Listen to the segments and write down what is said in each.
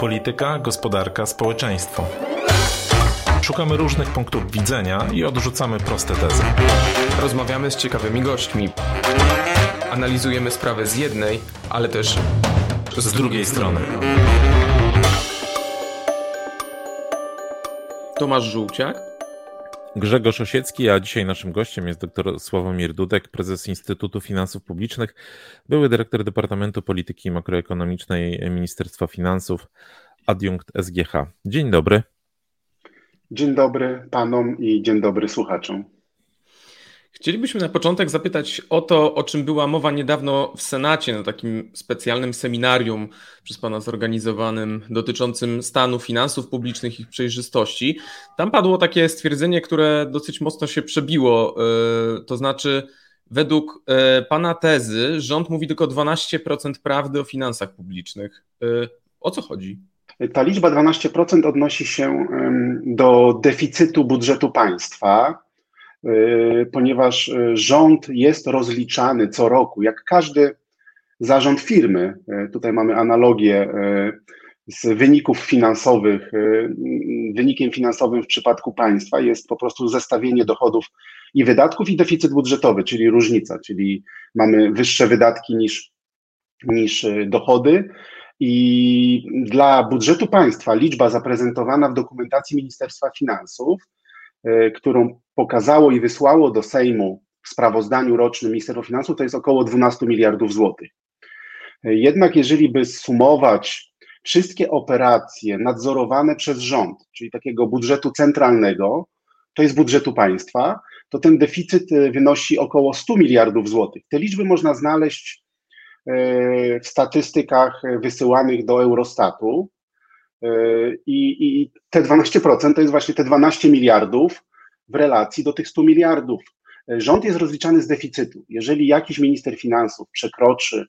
Polityka, gospodarka, społeczeństwo. Szukamy różnych punktów widzenia i odrzucamy proste tezy. Rozmawiamy z ciekawymi gośćmi. Analizujemy sprawę z jednej, ale też z, z drugiej strony. Tomasz Żółciak Grzegorz Osiecki, a dzisiaj naszym gościem jest dr Sławomir Dudek, prezes Instytutu Finansów Publicznych, były dyrektor Departamentu Polityki Makroekonomicznej Ministerstwa Finansów, adiunkt SGH. Dzień dobry. Dzień dobry panom i dzień dobry słuchaczom. Chcielibyśmy na początek zapytać o to, o czym była mowa niedawno w Senacie na takim specjalnym seminarium przez Pana zorganizowanym dotyczącym stanu finansów publicznych i przejrzystości. Tam padło takie stwierdzenie, które dosyć mocno się przebiło, e, to znaczy według e, Pana tezy rząd mówi tylko 12% prawdy o finansach publicznych. E, o co chodzi? Ta liczba 12% odnosi się do deficytu budżetu państwa ponieważ y, rząd jest rozliczany co roku, jak każdy zarząd firmy. Y, tutaj mamy analogię z wyników finansowych. Wynikiem finansowym w przypadku państwa jest po prostu zestawienie dochodów i wydatków i deficyt budżetowy, czyli różnica, czyli mamy wyższe wydatki niż, niż dochody. I dla budżetu państwa liczba zaprezentowana w dokumentacji Ministerstwa Finansów którą pokazało i wysłało do Sejmu w sprawozdaniu rocznym Ministerstwo Finansów, to jest około 12 miliardów złotych. E, jednak jeżeli by sumować wszystkie operacje nadzorowane przez rząd, czyli takiego budżetu centralnego, to jest budżetu państwa, to ten deficyt e, wynosi około 100 miliardów złotych. Te liczby można znaleźć w statystykach wysyłanych do Eurostatu. I, I te 12% to jest właśnie te 12 miliardów w relacji do tych 100 miliardów. Rząd jest rozliczany z deficytu. Jeżeli jakiś minister finansów przekroczy,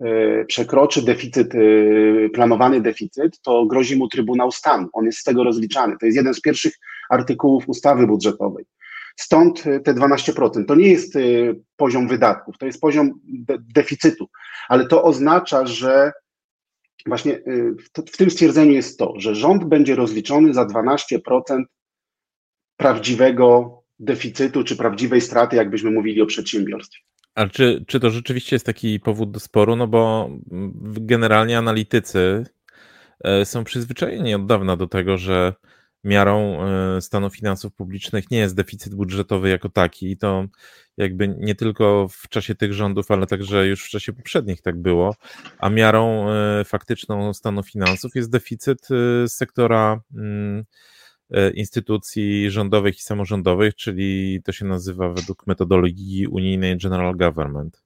e, przekroczy deficyt, e, planowany deficyt, to grozi mu Trybunał Stanu. On jest z tego rozliczany. To jest jeden z pierwszych artykułów ustawy budżetowej. Stąd te 12%. To nie jest e, poziom wydatków, to jest poziom de deficytu, ale to oznacza, że właśnie y, w tym stwierdzeniu jest to, że rząd będzie rozliczony za 12% prawdziwego deficytu czy prawdziwej straty, jakbyśmy mówili o przedsiębiorstwie. Ale czy, czy to rzeczywiście jest taki powód do sporu? No bo generalnie analitycy e, są przyzwyczajeni od dawna do tego, że miarą e, stanu finansów publicznych nie jest deficyt budżetowy jako taki. To jakby nie tylko w czasie tych rządów, ale także już w czasie poprzednich tak było, a miarą e, faktyczną stanu finansów jest deficyt e, sektora mm, instytucji rządowych i samorządowych, czyli to się nazywa według metodologii unijnej General Government.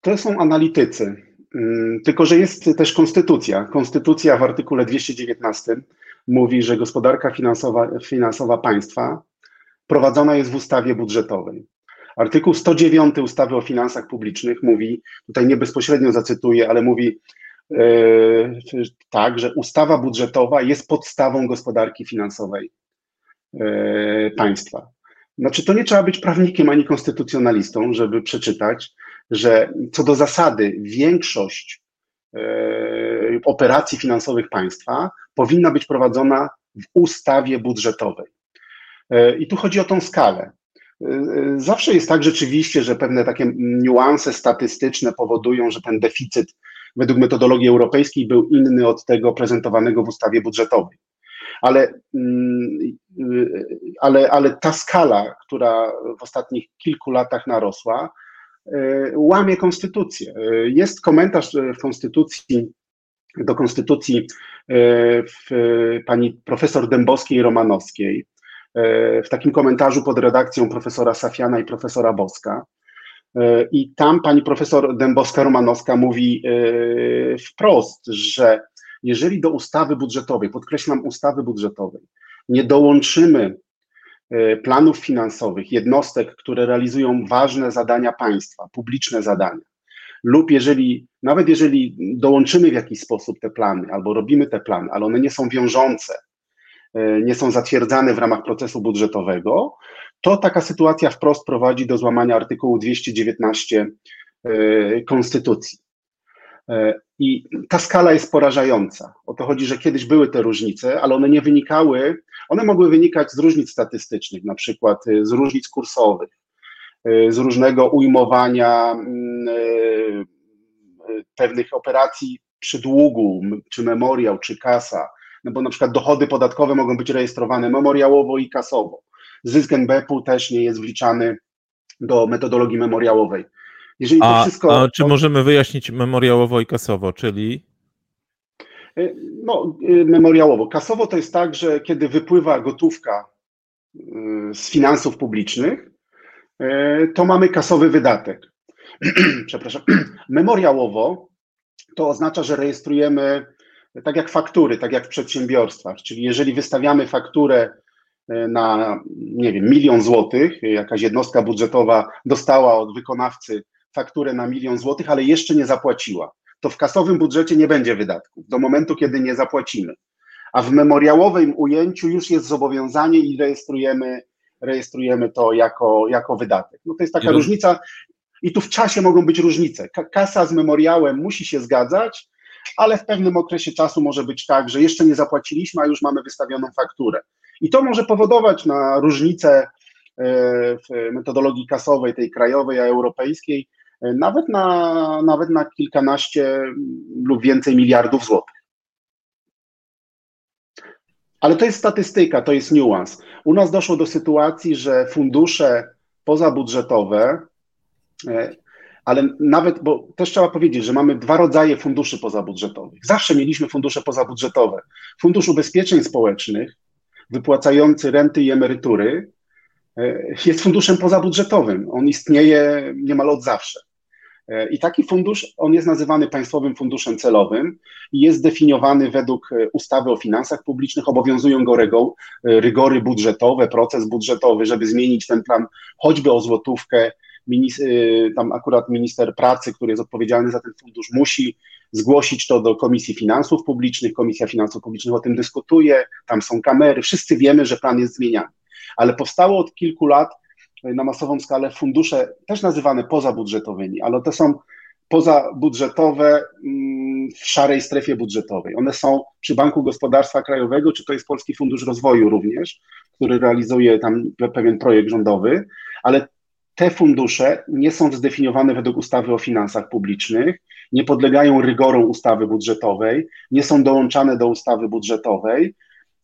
To są analitycy. Mm, tylko, że jest też konstytucja. Konstytucja w artykule 219 mówi, że gospodarka finansowa, finansowa państwa prowadzona jest w ustawie budżetowej. Artykuł 109 ustawy o finansach publicznych mówi, tutaj nie bezpośrednio zacytuję, ale mówi yy, tak, że ustawa budżetowa jest podstawą gospodarki finansowej yy, państwa. Znaczy, to nie trzeba być prawnikiem ani konstytucjonalistą, żeby przeczytać, że co do zasady większość e, operacji finansowych państwa powinna być prowadzona w ustawie budżetowej. E, I tu chodzi o tą skalę. E, zawsze jest tak rzeczywiście, że pewne takie niuanse statystyczne powodują, że ten deficyt według metodologii europejskiej był inny od tego prezentowanego w ustawie budżetowej. Ale, mm, ale, ale ta skala, która w ostatnich kilku latach narosła, łamie konstytucję. E, jest komentarz e, w konstytucji, do konstytucji pani profesor Dębowskiej-Romanowskiej, w takim komentarzu pod redakcją profesora Safiana i profesora Boska. I tam pani profesor Dębowska-Romanowska mówi wprost, że jeżeli do ustawy budżetowej, podkreślam ustawy budżetowej, nie dołączymy E, planów finansowych jednostek, które realizują ważne zadania państwa, publiczne zadania, lub jeżeli, nawet jeżeli dołączymy w jakiś sposób te plany, albo robimy te plany, ale one nie są wiążące, e, nie są zatwierdzane w ramach procesu budżetowego, to taka sytuacja wprost prowadzi do złamania artykułu 219 e, Konstytucji. I ta skala jest porażająca. O to chodzi, że kiedyś były te różnice, ale one nie wynikały, one mogły wynikać z różnic statystycznych, na przykład y, z różnic kursowych, y, z różnego ujmowania mm, pewnych operacji przy długu, czy memoriał, czy kasa, no bo na przykład dochody podatkowe mogą być rejestrowane memoriałowo i kasowo. Zysk NBP-u też nie jest wliczany do metodologii memoriałowej. Jeżeli a, wszystko, a czy to... możemy wyjaśnić memoriałowo i kasowo, czyli? Y, no, y, memoriałowo. Kasowo to jest tak, że kiedy wypływa gotówka y, z finansów publicznych, to mamy kasowy wydatek. Przepraszam. Memoriałowo to oznacza, że rejestrujemy tak jak faktury, tak jak w przedsiębiorstwach, czyli jeżeli wystawiamy fakturę na, nie wiem, milion złotych, jakaś jednostka budżetowa dostała od wykonawcy fakturę na milion złotych, ale jeszcze nie zapłaciła. To w kasowym budżecie nie będzie wydatków do momentu, kiedy nie zapłacimy. A w memoriałowym ujęciu już jest zobowiązanie i rejestrujemy, rejestrujemy to jako, jako wydatek. No to jest taka różnica. I tu w czasie mogą być różnice. Kasa z memoriałem musi się zgadzać, ale w pewnym okresie czasu może być tak, że jeszcze nie zapłaciliśmy, a już mamy wystawioną fakturę. I to może powodować na różnice e, w metodologii kasowej, tej krajowej, a europejskiej, nawet na, nawet na kilkanaście lub więcej miliardów złotych. Ale to jest statystyka, to jest niuans. U nas doszło do sytuacji, że fundusze pozabudżetowe, e, ale nawet, bo też trzeba powiedzieć, że mamy dwa rodzaje funduszy pozabudżetowych. Zawsze mieliśmy fundusze pozabudżetowe. Fundusz Ubezpieczeń Społecznych, wypłacający renty i emerytury, e, jest funduszem pozabudżetowym. On istnieje niemal od zawsze. E, I taki fundusz, on jest nazywany Państwowym Funduszem Celowym i jest definiowany według e, ustawy o finansach publicznych. Obowiązują go e, rygory budżetowe, proces budżetowy, żeby zmienić ten plan choćby o złotówkę. tam akurat minister pracy, który jest odpowiedzialny za ten fundusz, musi zgłosić to do Komisji Finansów Publicznych. Komisja Finansów Publicznych o tym dyskutuje, tam są kamery, wszyscy wiemy, że plan jest zmieniany. Ale powstało od kilku lat na masową skalę fundusze, też nazywane pozabudżetowymi, ale to są pozabudżetowe mm, w szarej strefie budżetowej. One są przy Banku Gospodarstwa Krajowego, czy to jest Polski Fundusz Rozwoju również, który realizuje tam pewien projekt rządowy, ale te fundusze nie są zdefiniowane według ustawy o finansach publicznych, nie podlegają rygorom ustawy budżetowej, nie są dołączane do ustawy budżetowej.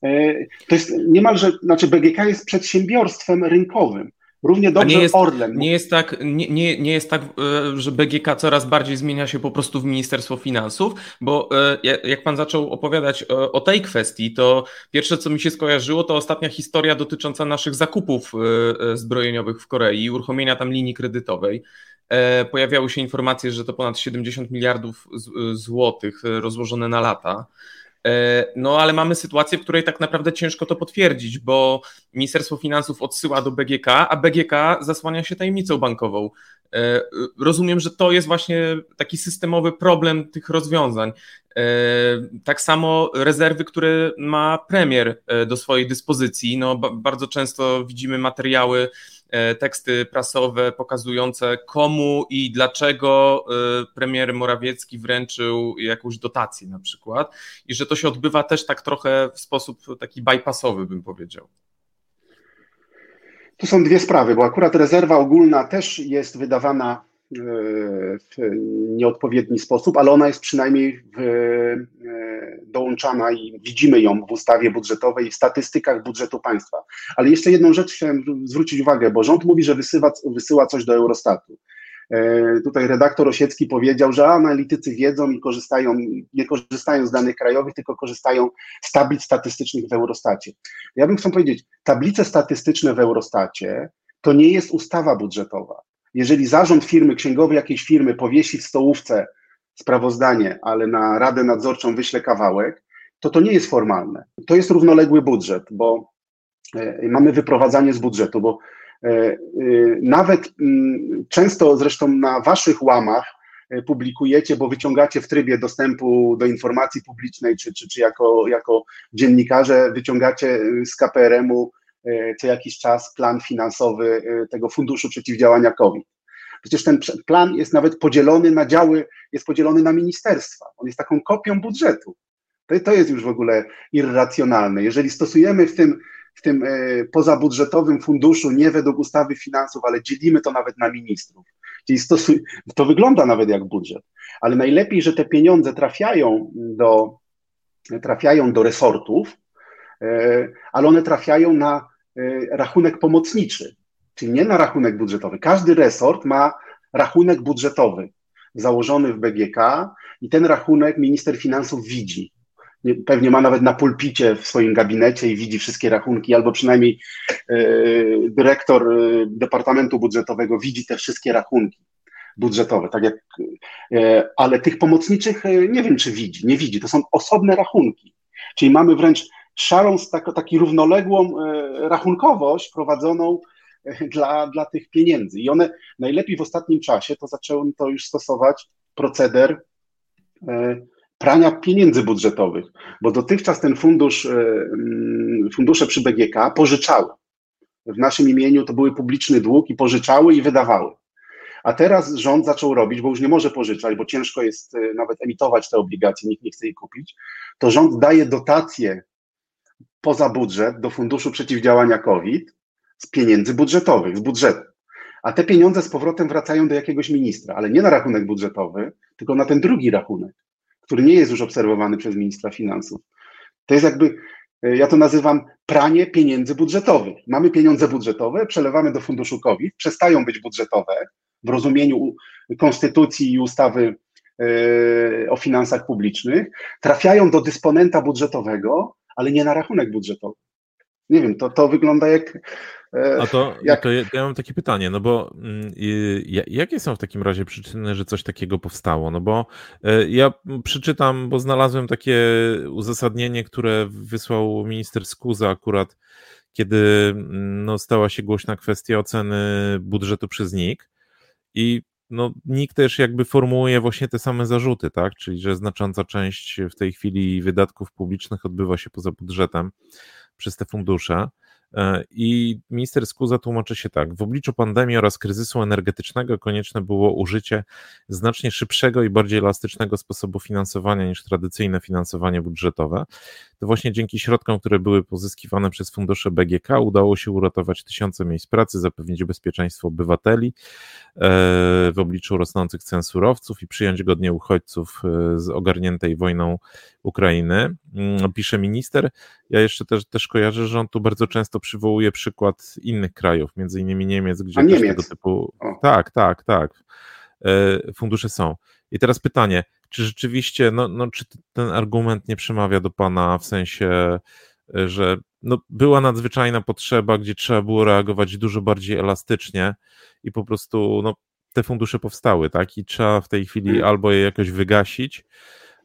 E, to jest niemalże, znaczy BGK jest przedsiębiorstwem rynkowym. Równie dobrze nie jest, Orlen. Nie jest, tak, nie, nie, nie jest tak, e, że BGK coraz bardziej zmienia się po prostu w Ministerstwo Finansów, bo e, jak pan zaczął opowiadać o tej kwestii, to pierwsze, co mi się skojarzyło, to ostatnia historia dotycząca naszych zakupów e, zbrojeniowych w Korei, uruchomienia tam linii kredytowej. Pojawiały się informacje, że to ponad 70 miliardów złotych rozłożone na lata. E, no ale mamy sytuację, w której tak naprawdę ciężko to potwierdzić, bo Ministerstwo Finansów odsyła do BGK, a BGK zasłania się tajemnicą bankową. E, rozumiem, że to jest właśnie taki systemowy problem tych rozwiązań. E, tak samo rezerwy, które ma premier do swojej dyspozycji. No, bardzo często widzimy materiały teksty prasowe pokazujące komu i dlaczego e, premier Morawiecki wręczył jakąś dotację na przykład i że to się odbywa też tak trochę w sposób taki bypassowy bym powiedział. Tu są dwie sprawy, bo akurat rezerwa ogólna też jest wydawana e, w nieodpowiedni sposób, ale ona jest przynajmniej w, dołączana i widzimy ją w ustawie budżetowej w statystykach budżetu państwa. Ale jeszcze jedną rzecz chciałem zwrócić uwagę, bo rząd mówi, że wysyła, wysyła coś do Eurostatu. E, tutaj redaktor Osiecki powiedział, że analitycy wiedzą i korzystają, nie korzystają z danych krajowych, tylko korzystają z tablic statystycznych w Eurostacie. Ja bym chciał powiedzieć, tablice statystyczne w Eurostacie to nie jest ustawa budżetowa. Jeżeli zarząd firmy, księgowy jakiejś firmy powiesi w stołówce sprawozdanie, ale na Radę Nadzorczą wyślę kawałek, to to nie jest formalne. To jest równoległy budżet, bo e, mamy wyprowadzanie z budżetu, bo e, e, nawet mm, często zresztą na waszych łamach publikujecie, bo wyciągacie w trybie dostępu do informacji publicznej, czy, czy, czy jako, jako dziennikarze wyciągacie z KPRM-u co jakiś czas plan finansowy tego Funduszu Przeciwdziałania COVID. Przecież ten plan jest nawet podzielony na działy, jest podzielony na ministerstwa. On jest taką kopią budżetu. To, to jest już w ogóle irracjonalne. Jeżeli stosujemy w tym, w tym e, pozabudżetowym funduszu nie według ustawy finansów, ale dzielimy to nawet na ministrów, czyli stosuj, to wygląda nawet jak budżet. Ale najlepiej, że te pieniądze trafiają do, trafiają do resortów, e, ale one trafiają na e, rachunek pomocniczy, czyli nie na rachunek budżetowy. Każdy resort ma rachunek budżetowy założony w BGK i ten rachunek minister finansów widzi. Pewnie ma nawet na pulpicie w swoim gabinecie i widzi wszystkie rachunki, albo przynajmniej e, dyrektor e, Departamentu Budżetowego widzi te wszystkie rachunki budżetowe, tak jak, ale tych pomocniczych nie wiem, czy widzi, nie widzi, to są osobne rachunki, czyli mamy wręcz szarą, tak, taki równoległą rachunkowość prowadzoną dla, dla tych pieniędzy i one najlepiej w ostatnim czasie to zaczęły to już stosować proceder prania pieniędzy budżetowych, bo dotychczas ten fundusz, e, mm, fundusze przy BGK pożyczały. W naszym imieniu to były publiczny dług i pożyczały i wydawały. A teraz rząd zaczął robić, bo już nie może pożyczać, bo ciężko jest e, nawet emitować te obligacje, nikt nie chce ich kupić, to rząd daje dotacje poza budżet do Funduszu Przeciwdziałania COVID z pieniędzy budżetowych, z budżetu. A te pieniądze z powrotem wracają do jakiegoś ministra, ale nie na rachunek budżetowy, tylko na ten drugi rachunek który nie jest już obserwowany przez ministra finansów. To jest jakby, e, ja to nazywam pranie pieniędzy budżetowych. Mamy pieniądze budżetowe, przelewamy do funduszu COVID, przestają być budżetowe w rozumieniu konstytucji i ustawy e, o finansach publicznych, trafiają do dysponenta budżetowego, ale nie na rachunek budżetowy. Nie wiem, to, to wygląda jak a to, jak... to ja, ja, mam takie pytanie, no bo y, jakie są w takim razie przyczyny, że coś takiego powstało? No bo y, ja przeczytam, bo znalazłem takie uzasadnienie, które wysłał minister Skuza akurat, kiedy no, stała się głośna kwestia oceny budżetu przez NIK i no, NIK też jakby formułuje właśnie te same zarzuty, tak? Czyli, że znacząca część w tej chwili wydatków publicznych odbywa się poza budżetem przez te fundusze. E, I minister Skuza tłumaczy się tak. W obliczu pandemii oraz kryzysu energetycznego konieczne było użycie znacznie szybszego i bardziej elastycznego sposobu finansowania niż tradycyjne finansowanie budżetowe. To właśnie dzięki środkom, które były pozyskiwane przez fundusze BGK, udało się uratować tysiące miejsc pracy, zapewnić bezpieczeństwo obywateli e, w obliczu rosnących cen surowców i przyjąć godnie uchodźców e, z ogarniętej wojną Ukrainy. Mm, pisze minister. Ja jeszcze też, też kojarzę, że on tu bardzo często przywołuje przykład innych krajów, między innymi Niemiec, gdzie Niemiec. tego typu. O. Tak, tak, tak. E, fundusze są. I teraz pytanie, czy rzeczywiście, no, no, czy ten argument nie przemawia do Pana w sensie, e, że no, była nadzwyczajna potrzeba, gdzie trzeba było reagować dużo bardziej elastycznie i po prostu no, te fundusze powstały, tak? I trzeba w tej chwili hmm. albo je jakoś wygasić,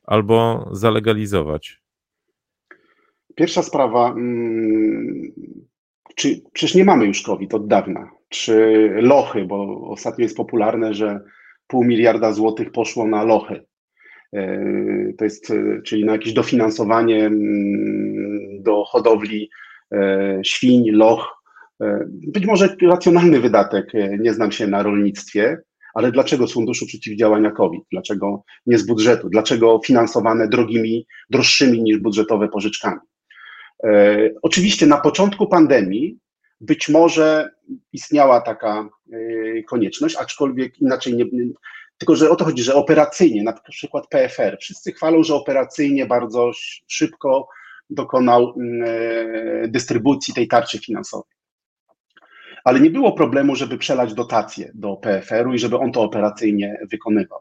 albo zalegalizować. Pierwsza sprawa, mm, czy, przecież nie mamy już COVID od dawna, czy lochy, bo ostatnio jest popularne, że pół miliarda złotych poszło na lochy. E, to jest, e, czyli na jakieś dofinansowanie mm, do hodowli e, świń, loch. Być może racjonalny wydatek, nie znam się na rolnictwie, ale dlaczego z Funduszu Przeciwdziałania COVID? Dlaczego nie z budżetu? Dlaczego finansowane drogimi, droższymi niż budżetowe pożyczkami? E, oczywiście na początku pandemii być może istniała taka e, konieczność, aczkolwiek inaczej nie. Tylko, że o to chodzi, że operacyjnie, na przykład PFR, wszyscy chwalą, że operacyjnie bardzo szybko dokonał mm, e, dystrybucji tej tarczy finansowej. Ale nie było problemu, żeby przelać dotacje do PFR-u i żeby on to operacyjnie wykonywał.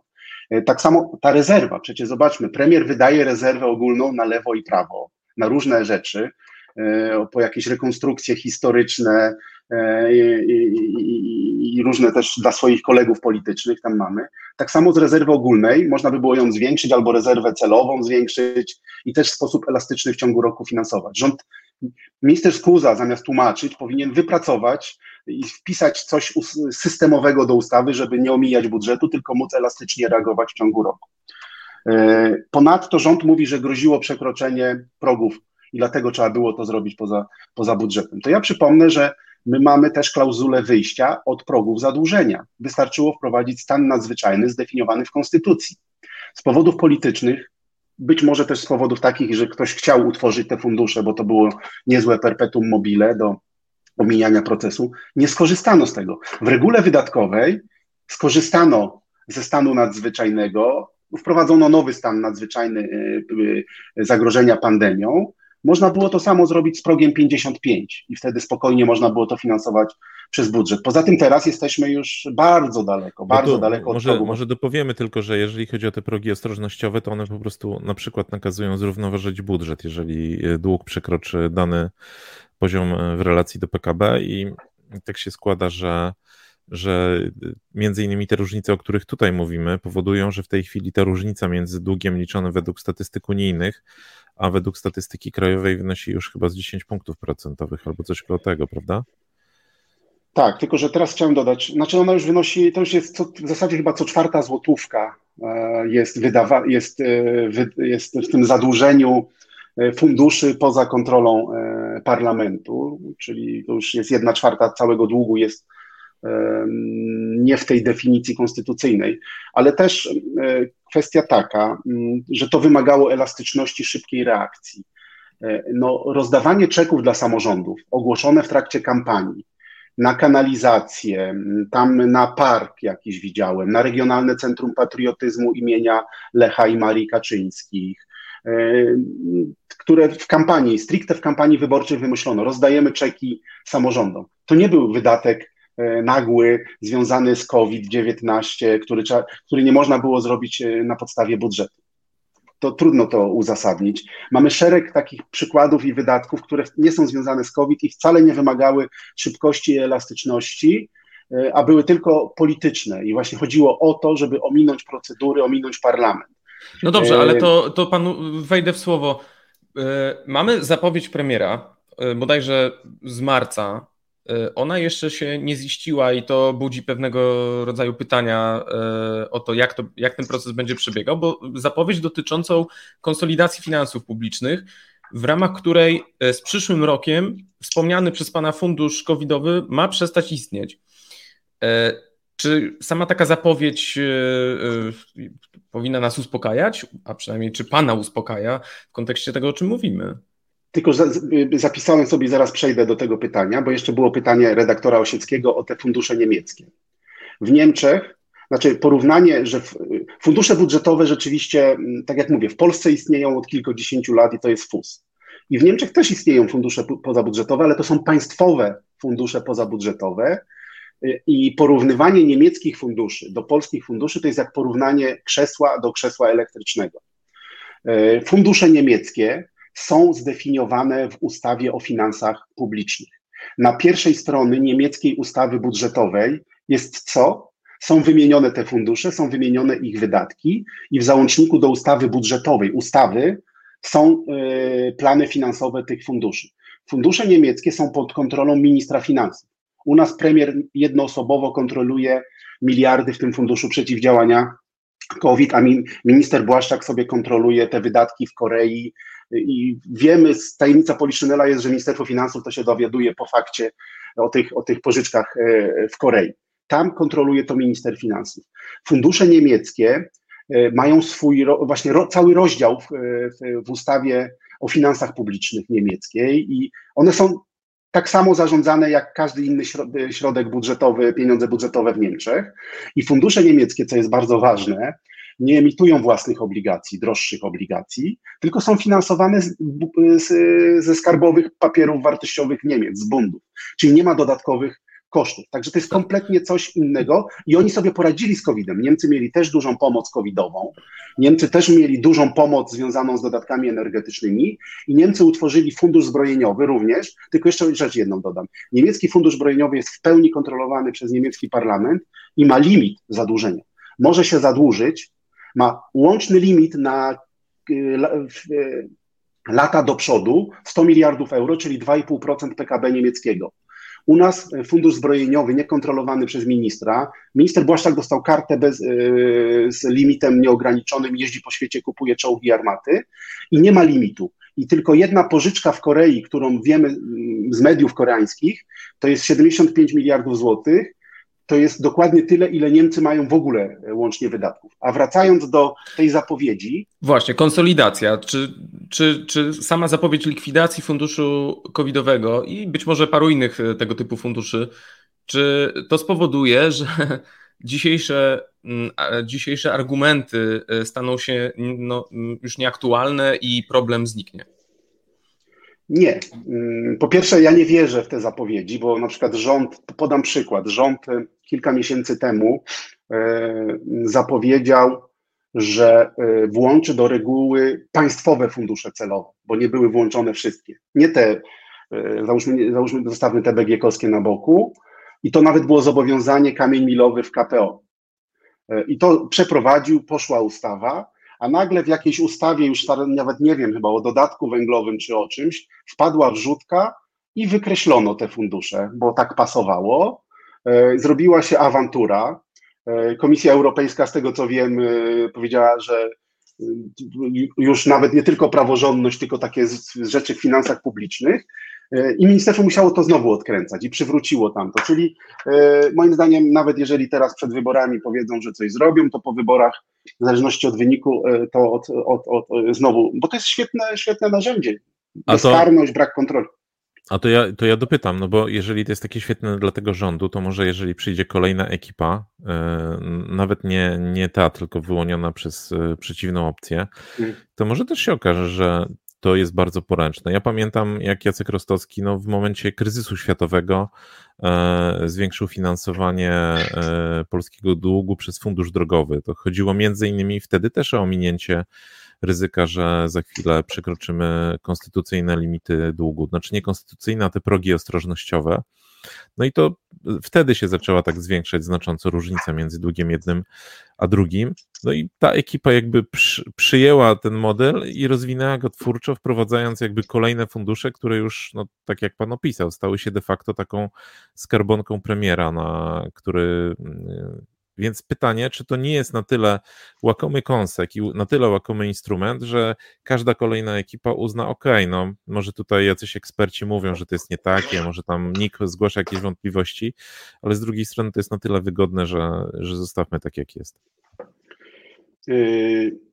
Tak samo ta rezerwa, przecież zobaczmy, premier wydaje rezerwę ogólną na lewo i prawo na różne rzeczy, e, po jakieś rekonstrukcje historyczne e, i, różne też dla swoich kolegów politycznych tam mamy. Tak samo z rezerwy ogólnej, można by było ją zwiększyć albo rezerwę celową zwiększyć i też w sposób elastyczny w ciągu roku finansować. Rząd, minister Skuza zamiast tłumaczyć powinien wypracować i wpisać coś systemowego do ustawy, żeby nie omijać budżetu, tylko móc elastycznie reagować w ciągu roku. E, ponadto rząd mówi, że groziło przekroczenie progów i dlatego trzeba było to zrobić poza, poza budżetem. To ja przypomnę, że My mamy też klauzulę wyjścia od progów zadłużenia. Wystarczyło wprowadzić stan nadzwyczajny zdefiniowany w Konstytucji. Z powodów politycznych, być może też z powodów takich, że ktoś chciał utworzyć te fundusze, bo to było niezłe perpetuum mobile do omijania procesu, nie skorzystano z tego. W regule wydatkowej skorzystano ze stanu nadzwyczajnego, wprowadzono nowy stan nadzwyczajny y, y, zagrożenia pandemią. Można było to samo zrobić z progiem 55 i wtedy spokojnie można było to finansować przez budżet. Poza tym teraz jesteśmy już bardzo daleko, bardzo daleko od może, progu. Może dopowiemy tylko, że jeżeli chodzi o te progi ostrożnościowe, to one po prostu na przykład nakazują zrównoważyć budżet, jeżeli y, dług przekroczy dany poziom w relacji do PKB i tak się składa, że że między innymi te różnice, o których tutaj mówimy, powodują, że w tej chwili ta różnica między długiem liczonym według statystyk unijnych, a według statystyki krajowej wynosi już chyba z 10 punktów procentowych albo coś koło tego, prawda? Tak, tylko że teraz chciałem dodać, znaczy ona już wynosi, to już jest co, w zasadzie chyba co czwarta złotówka e, jest, wydawa, jest, e, jest w tym zadłużeniu e, funduszy poza kontrolą parlamentu, czyli to już jest jedna czwarta całego długu jest nie w tej definicji konstytucyjnej, ale też kwestia taka, mm, że to wymagało elastyczności, szybkiej reakcji. E, no, rozdawanie czeków dla samorządów ogłoszone w trakcie kampanii na kanalizację, tam na park jakiś widziałem, na Regionalne Centrum Patriotyzmu imienia Lecha i Marii Kaczyńskich, e, które w kampanii, stricte w kampanii wyborczej wymyślono, rozdajemy czeki samorządom. To nie był wydatek nagły, związany z COVID-19, który, który nie można było zrobić e, na podstawie budżetu. To trudno to uzasadnić. Mamy szereg takich przykładów i wydatków, które nie są związane z COVID i wcale nie wymagały szybkości i elastyczności, e, a były tylko polityczne. I właśnie chodziło o to, żeby ominąć procedury, ominąć parlament. No dobrze, ale to, to panu wejdę w słowo. Mamy zapowiedź premiera, bodajże z marca, E, ona jeszcze się nie ziściła i to budzi pewnego rodzaju pytania e, o to, jak, to, jak ten proces będzie przebiegał, bo zapowiedź dotyczącą konsolidacji finansów publicznych, w ramach której e, z przyszłym rokiem wspomniany przez Pana fundusz covidowy ma przestać istnieć. Czy sama taka zapowiedź powinna nas uspokajać, a przynajmniej czy Pana uspokaja w kontekście tego, o czym mówimy? Tylko zapisałem sobie, zaraz przejdę do tego pytania, bo jeszcze było pytanie redaktora Osieckiego o te fundusze niemieckie. W Niemczech, znaczy porównanie, że fundusze budżetowe rzeczywiście, mm, tak jak mówię, w Polsce istnieją od kilkudziesięciu lat i to jest FUS. I w Niemczech też istnieją fundusze pozabudżetowe, ale to są państwowe fundusze pozabudżetowe. Y, I porównywanie niemieckich funduszy do polskich funduszy to jest jak porównanie krzesła do krzesła elektrycznego. Y, fundusze niemieckie są zdefiniowane w ustawie o finansach publicznych. Na pierwszej stronie niemieckiej ustawy budżetowej jest co? Są wymienione te fundusze, są wymienione ich wydatki i w załączniku do ustawy budżetowej, ustawy, są y, plany finansowe tych funduszy. Fundusze niemieckie są pod kontrolą ministra finansów. U nas premier jednoosobowo kontroluje miliardy w tym funduszu przeciwdziałania COVID, a minister Błaszczak sobie kontroluje te wydatki w Korei, i wiemy, tajemnica Poliszynela jest, że Ministerstwo Finansów to się dowiaduje po fakcie o tych, o tych pożyczkach e, w Korei. Tam kontroluje to minister finansów. Fundusze niemieckie e, mają swój, właśnie cały rozdział w, w, w ustawie o finansach publicznych niemieckiej i one są tak samo zarządzane jak każdy inny środek budżetowy, pieniądze budżetowe w Niemczech. I fundusze niemieckie, co jest bardzo ważne, nie emitują własnych obligacji, droższych obligacji, tylko są finansowane z, z, ze skarbowych papierów wartościowych Niemiec, z bundów. Czyli nie ma dodatkowych kosztów. Także to jest kompletnie coś innego i oni sobie poradzili z COVID-em. Niemcy mieli też dużą pomoc covidową, Niemcy też mieli dużą pomoc związaną z dodatkami energetycznymi i Niemcy utworzyli fundusz zbrojeniowy również, tylko jeszcze rzecz jedną dodam. Niemiecki fundusz zbrojeniowy jest w pełni kontrolowany przez niemiecki parlament i ma limit zadłużenia. Może się zadłużyć ma łączny limit na y, y, lata do przodu 100 miliardów euro, czyli 2,5% PKB niemieckiego. U nas fundusz zbrojeniowy niekontrolowany przez ministra. Minister Błaszczak dostał kartę bez, y, z limitem nieograniczonym, jeździ po świecie, kupuje czołgi i armaty i nie ma limitu. i tylko jedna pożyczka w Korei, którą wiemy mm, z mediów koreańskich, to jest 75 miliardów złotych, to jest dokładnie tyle, ile Niemcy mają w ogóle e, łącznie wydatków. A wracając do tej zapowiedzi. Właśnie, konsolidacja. Czy, czy, czy sama zapowiedź likwidacji funduszu covidowego i być może paru innych e, tego typu funduszy, czy to spowoduje, że dzisiejsze, mm, dzisiejsze argumenty e, staną się no, już nieaktualne i problem zniknie? Nie. Mm, po pierwsze, ja nie wierzę w te zapowiedzi, bo na przykład rząd, podam przykład, rząd kilka miesięcy temu e, zapowiedział, że e, włączy do reguły państwowe fundusze celowe, bo nie były włączone wszystkie. Nie te, załóżmy, załóżmy zostawmy te BGK-owskie na boku, i to nawet było zobowiązanie kamień milowy w KPO. E, I to przeprowadził, poszła ustawa, a nagle w jakiejś ustawie, już nawet nie wiem chyba o dodatku węglowym czy o czymś, wpadła wrzutka i wykreślono te fundusze, bo tak pasowało. E, zrobiła się awantura. E, Komisja Europejska, z tego co wiem, powiedziała, że już nawet nie tylko praworządność, tylko takie rzeczy w finansach publicznych. E, I ministerstwo musiało to znowu odkręcać i przywróciło tamto. Czyli e, moim zdaniem, nawet jeżeli teraz przed wyborami powiedzą, że coś zrobią, to po wyborach, w zależności od wyniku, e, to od, od, od, znowu, bo to jest świetne, świetne narzędzie. Bezkarność, brak kontroli. A to ja, to ja dopytam, no bo jeżeli to jest takie świetne dla tego rządu, to może jeżeli przyjdzie kolejna ekipa, nawet nie, nie ta, tylko wyłoniona przez przeciwną opcję, mm. to może też się okaże, że to jest bardzo poręczne. Ja pamiętam, jak Jacek Rostowski no, w momencie kryzysu światowego e, zwiększył finansowanie e, polskiego długu przez fundusz drogowy. To chodziło między innymi wtedy też o ominięcie ryzyka, że za chwilę przekroczymy konstytucyjne limity długu. Znaczy nie konstytucyjne, a te progi ostrożnościowe. No i to wtedy się zaczęła tak zwiększać znacząco różnica między długiem jednym a drugim. No i ta ekipa jakby przy, przyjęła ten model i rozwinęła go twórczo, wprowadzając jakby kolejne fundusze, które już, no tak jak pan opisał, stały się de facto taką skarbonką premiera, na który więc pytanie, czy to nie jest na tyle łakomy kąsek i na tyle łakomy instrument, że każda kolejna ekipa uzna, ok, no może tutaj jacyś eksperci mówią, że to jest nie takie, może tam NIK zgłasza jakieś wątpliwości, ale z drugiej strony to jest na tyle wygodne, że, że zostawmy tak, jak jest. Yy,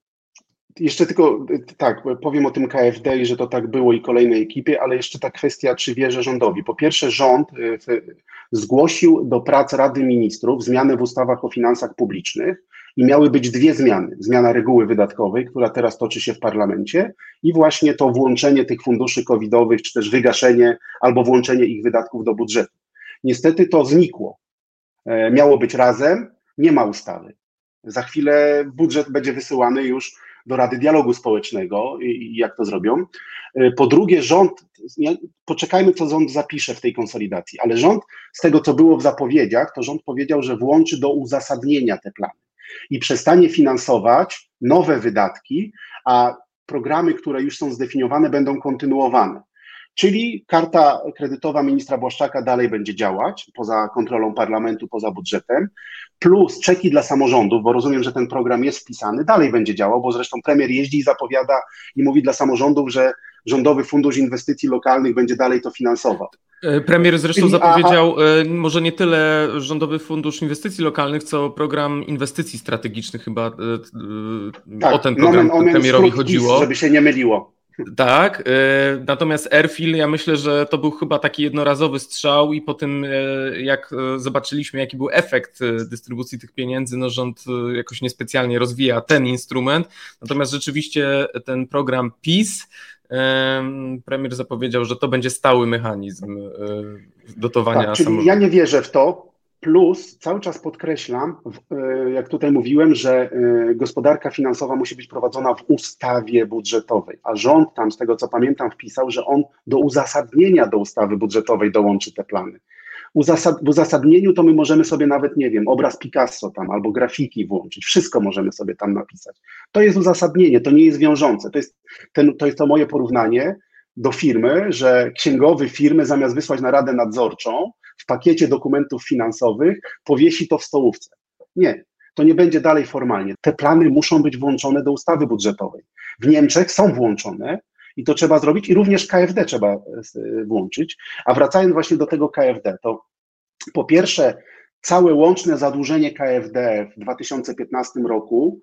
jeszcze tylko tak, powiem o tym KFD i że to tak było i kolejnej ekipie, ale jeszcze ta kwestia, czy wierzę rządowi. Po pierwsze, rząd y, zgłosił do prac Rady Ministrów zmiany w ustawach o finansach publicznych i miały być dwie zmiany. Zmiana reguły wydatkowej, która teraz toczy się w parlamencie i właśnie to włączenie tych funduszy covidowych, czy też wygaszenie albo włączenie ich wydatków do budżetu. Niestety to znikło. E, miało być razem, nie ma ustawy. Za chwilę budżet będzie wysyłany już do Rady Dialogu Społecznego i, jak to zrobią. E, po drugie, rząd, poczekajmy, co rząd zapisze w tej konsolidacji, ale rząd, z tego co było w zapowiedziach, to rząd powiedział, że włączy do uzasadnienia te plany i przestanie finansować nowe wydatki, a programy, które już są zdefiniowane, będą kontynuowane. Czyli karta kredytowa ministra Błaszczaka dalej będzie działać poza kontrolą parlamentu, poza budżetem, plus czeki dla samorządów, bo rozumiem, że ten program jest wpisany, dalej będzie działał, bo zresztą premier jeździ i zapowiada i mówi dla samorządów, że Rządowy Fundusz Inwestycji Lokalnych będzie dalej to finansował. E, premier zresztą zapowiedział a, e, może nie tyle Rządowy Fundusz Inwestycji Lokalnych, co program inwestycji strategicznych chyba. E, tak, o ten program omen, premierowi chodziło. Żeby się nie myliło. Tak, e, natomiast Airfield, ja myślę, że to był chyba taki jednorazowy strzał i po tym e, jak e, zobaczyliśmy jaki był efekt dystrybucji tych pieniędzy, no rząd jakoś niespecjalnie rozwija ten instrument, natomiast rzeczywiście ten program PIS, premier zapowiedział, że to będzie stały mechanizm dotowania tak, czyli Ja nie wierzę w to, Plus cały czas podkreślam, e, jak tutaj mówiłem, że e, gospodarka finansowa musi być prowadzona w ustawie budżetowej, a rząd tam, z tego co pamiętam, wpisał, że on do uzasadnienia do ustawy budżetowej dołączy te plany. w uzasadnieniu to my możemy sobie nawet, nie wiem, obraz Picasso tam albo grafiki włączyć, wszystko możemy sobie tam napisać. To jest uzasadnienie, to nie jest wiążące. To jest, ten, to, jest to moje porównanie do firmy, że księgowy firmy zamiast wysłać na radę nadzorczą, w pakiecie dokumentów finansowych powiesi to w stołówce. Nie, to nie będzie dalej formalnie. Te plany muszą być włączone do ustawy budżetowej. W Niemczech są włączone I to trzeba zrobić i również KFD trzeba włączyć. A wracając właśnie do tego KFD, to po pierwsze, całe łączne zadłużenie KFD w 2015 roku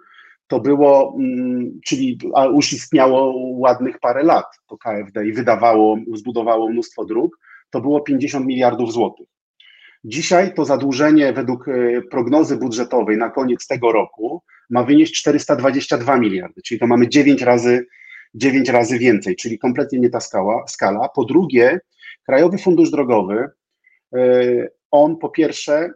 to było, mm, czyli już istniało ładnych parę lat to KFD i wydawało, zbudowało mnóstwo dróg, to było 50 miliardów złotych. Dzisiaj to zadłużenie według e, prognozy budżetowej na koniec tego roku ma wynieść 422 miliardy, czyli to mamy 9 razy, 9 razy więcej, czyli kompletnie nie ta skala. skala. Po drugie, Krajowy Fundusz Drogowy, e, on po pierwsze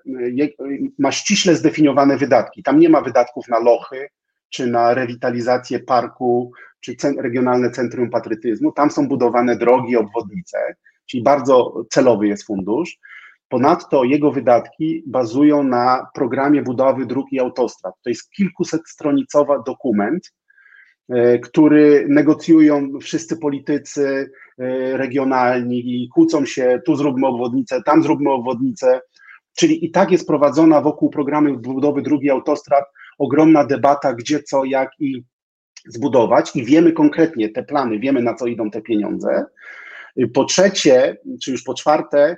ma ściśle zdefiniowane wydatki. Tam nie ma wydatków na lochy, czy na rewitalizację parku, czy regionalne centrum patrytyzmu. Tam są budowane drogi, obwodnice, czyli bardzo celowy jest fundusz. Ponadto jego wydatki bazują na programie budowy dróg i autostrad. To jest kilkusetstronicowy dokument, e, który negocjują wszyscy politycy e, regionalni i kłócą się, tu zróbmy obwodnicę, tam zróbmy obwodnicę, czyli i tak jest prowadzona wokół programu budowy dróg i autostrad ogromna debata, gdzie, co, jak i zbudować i wiemy konkretnie te plany, wiemy na co idą te pieniądze. Po trzecie, czy już po czwarte,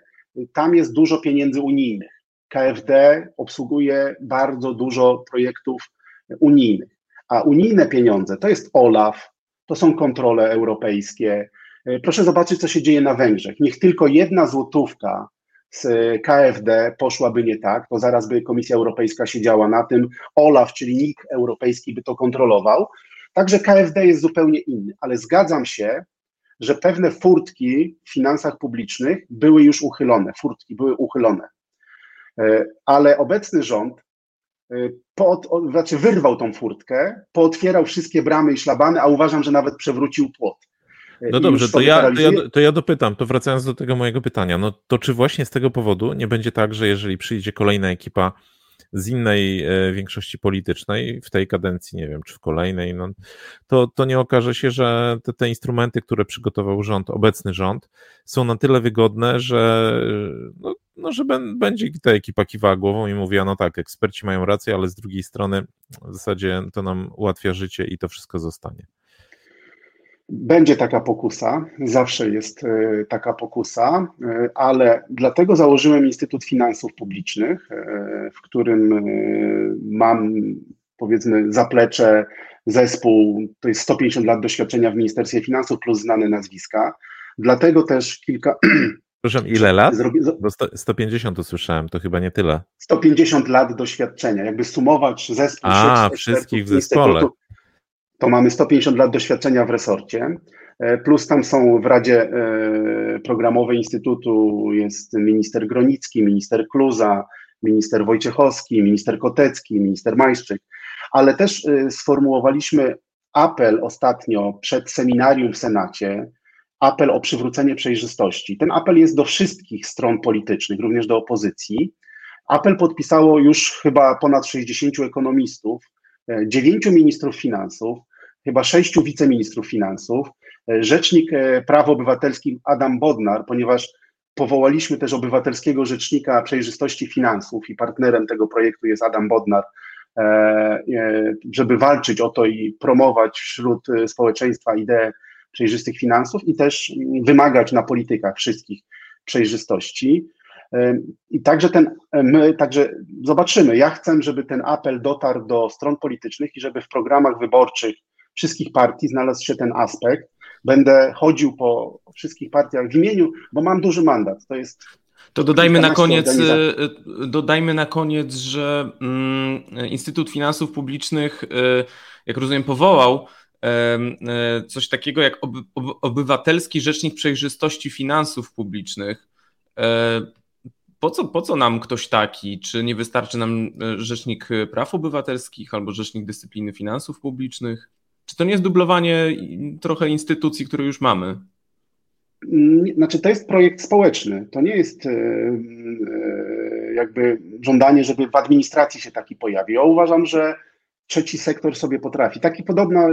tam jest dużo pieniędzy unijnych. KFD obsługuje bardzo dużo projektów unijnych, a unijne pieniądze to jest OLAF, to są kontrole europejskie. Proszę zobaczyć, co się dzieje na Węgrzech. Niech tylko jedna złotówka z KFD poszłaby nie tak, to zaraz by Komisja Europejska siedziała na tym, OLAF, czyli NIK europejski by to kontrolował. Także KFD jest zupełnie inny, ale zgadzam się, że pewne furtki w finansach publicznych były już uchylone, furtki były uchylone. E, ale obecny rząd e, po, znaczy wyrwał tą furtkę, pootwierał wszystkie bramy i szlabany, a uważam, że nawet przewrócił płot. No dobrze, to ja, to, ja, to ja dopytam, to wracając do tego mojego pytania, no to czy właśnie z tego powodu nie będzie tak, że jeżeli przyjdzie kolejna ekipa z innej e, większości politycznej w tej kadencji, nie wiem, czy w kolejnej, no, to, to nie okaże się, że te, te instrumenty, które przygotował rząd, obecny rząd, są na tyle wygodne, że, no, no, że będzie ta ekipa kiwała głową i mówiła, no tak, eksperci mają rację, ale z drugiej strony w zasadzie to nam ułatwia życie i to wszystko zostanie. Będzie taka pokusa, zawsze jest e, taka pokusa, e, ale dlatego założyłem Instytut Finansów Publicznych, e, w którym mam powiedzmy zaplecze, zespół, to jest 150 lat doświadczenia w Ministerstwie Finansów plus znane nazwiska. Dlatego też kilka. Proszę, ile lat? Zrobi... 150 usłyszałem, to chyba nie tyle. 150 lat doświadczenia, jakby sumować zespół. A, wszystkich w zespole to mamy 150 lat doświadczenia w resorcie, e, plus tam są w Radzie e, Programowej Instytutu jest minister Gronicki, minister Kluza, minister Wojciechowski, minister Kotecki, minister Majszczyk, ale też e, sformułowaliśmy apel ostatnio przed seminarium w Senacie, apel o przywrócenie przejrzystości. Ten apel jest do wszystkich stron politycznych, również do opozycji. Apel podpisało już chyba ponad 60 ekonomistów, dziewięciu ministrów finansów, chyba sześciu wiceministrów finansów, e, rzecznik e, praw obywatelskich Adam Bodnar, ponieważ powołaliśmy też obywatelskiego rzecznika przejrzystości finansów i partnerem tego projektu jest Adam Bodnar, e, żeby walczyć o to i promować wśród społeczeństwa ideę przejrzystych finansów i też wymagać na politykach wszystkich przejrzystości. I także ten, my także zobaczymy. Ja chcę, żeby ten apel dotarł do stron politycznych i żeby w programach wyborczych wszystkich partii znalazł się ten aspekt. Będę chodził po wszystkich partiach w imieniu, bo mam duży mandat. To jest to dodajmy na koniec, y, dodajmy na koniec, że mm, Instytut Finansów Publicznych, y, jak rozumiem, powołał y, coś takiego jak Obywatelski Rzecznik Przejrzystości Finansów Publicznych. Po co, po co nam ktoś taki? Czy nie wystarczy nam Rzecznik Praw Obywatelskich albo Rzecznik Dyscypliny Finansów Publicznych? Czy to nie jest dublowanie trochę instytucji, które już mamy? Znaczy, to jest projekt społeczny. To nie jest e, e, jakby żądanie, żeby w administracji się taki pojawił. Ja uważam, że trzeci sektor sobie potrafi. Taki podobna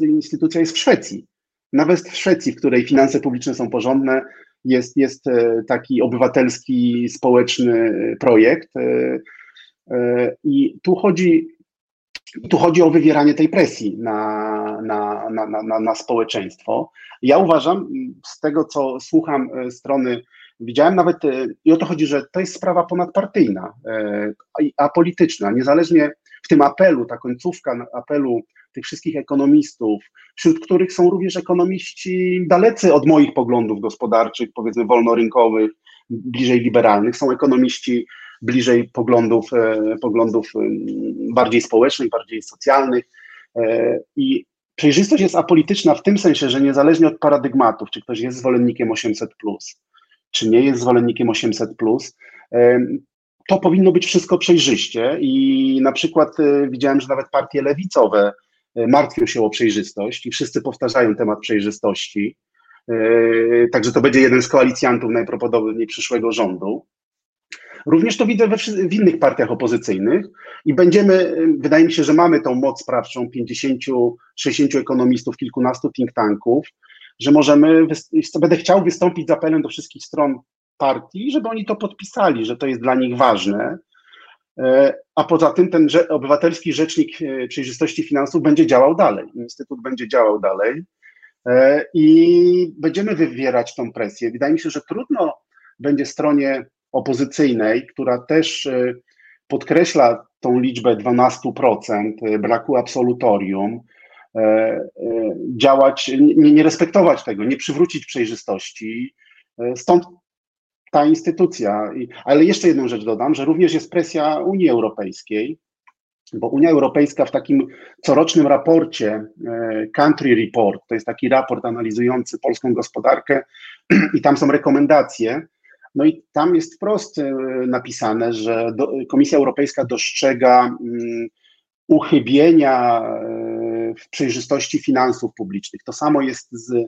instytucja jest w Szwecji. Nawet w Szwecji, w której finanse publiczne są porządne, jest, jest e, taki obywatelski, społeczny projekt. I tu chodzi tu chodzi o wywieranie tej presji na, na, na, na, na społeczeństwo. Ja uważam, z tego co słucham e, strony, widziałem nawet, e, i o to chodzi, że to jest sprawa ponadpartyjna, e, apolityczna, niezależnie w tym apelu, ta końcówka apelu tych wszystkich ekonomistów, wśród których są również ekonomiści dalecy od moich poglądów gospodarczych, powiedzmy wolnorynkowych, bliżej liberalnych, są ekonomiści bliżej poglądów, e, poglądów e, bardziej społecznych, bardziej socjalnych. E, I przejrzystość jest apolityczna w tym sensie, że niezależnie od paradygmatów, czy ktoś jest zwolennikiem 800, czy nie jest zwolennikiem 800, to powinno być wszystko przejrzyście. I na przykład widziałem, że nawet partie lewicowe martwią się o przejrzystość i wszyscy powtarzają temat przejrzystości. Także to będzie jeden z koalicjantów najprawdopodobniej przyszłego rządu. Również to widzę we, w innych partiach opozycyjnych i będziemy, wydaje mi się, że mamy tą moc sprawczą 50, 60 ekonomistów, kilkunastu think tanków, że możemy, będę chciał wystąpić z apelem do wszystkich stron partii, żeby oni to podpisali, że to jest dla nich ważne. E, a poza tym ten obywatelski rzecznik e, przejrzystości finansów będzie działał dalej. Instytut będzie działał dalej e, i będziemy wywierać tą presję. Wydaje mi się, że trudno będzie stronie opozycyjnej, która też e, podkreśla tą liczbę 12% e, braku absolutorium, e, działać, nie, nie respektować tego, nie przywrócić przejrzystości. Stąd ta instytucja. Ale jeszcze jedną rzecz dodam, że również jest presja Unii Europejskiej, bo Unia Europejska w takim corocznym raporcie Country Report, to jest taki raport analizujący polską gospodarkę i tam są rekomendacje, no i tam jest wprost e, napisane, że do, Komisja Europejska dostrzega um, uchybienia e, w przejrzystości finansów publicznych. To samo jest z e,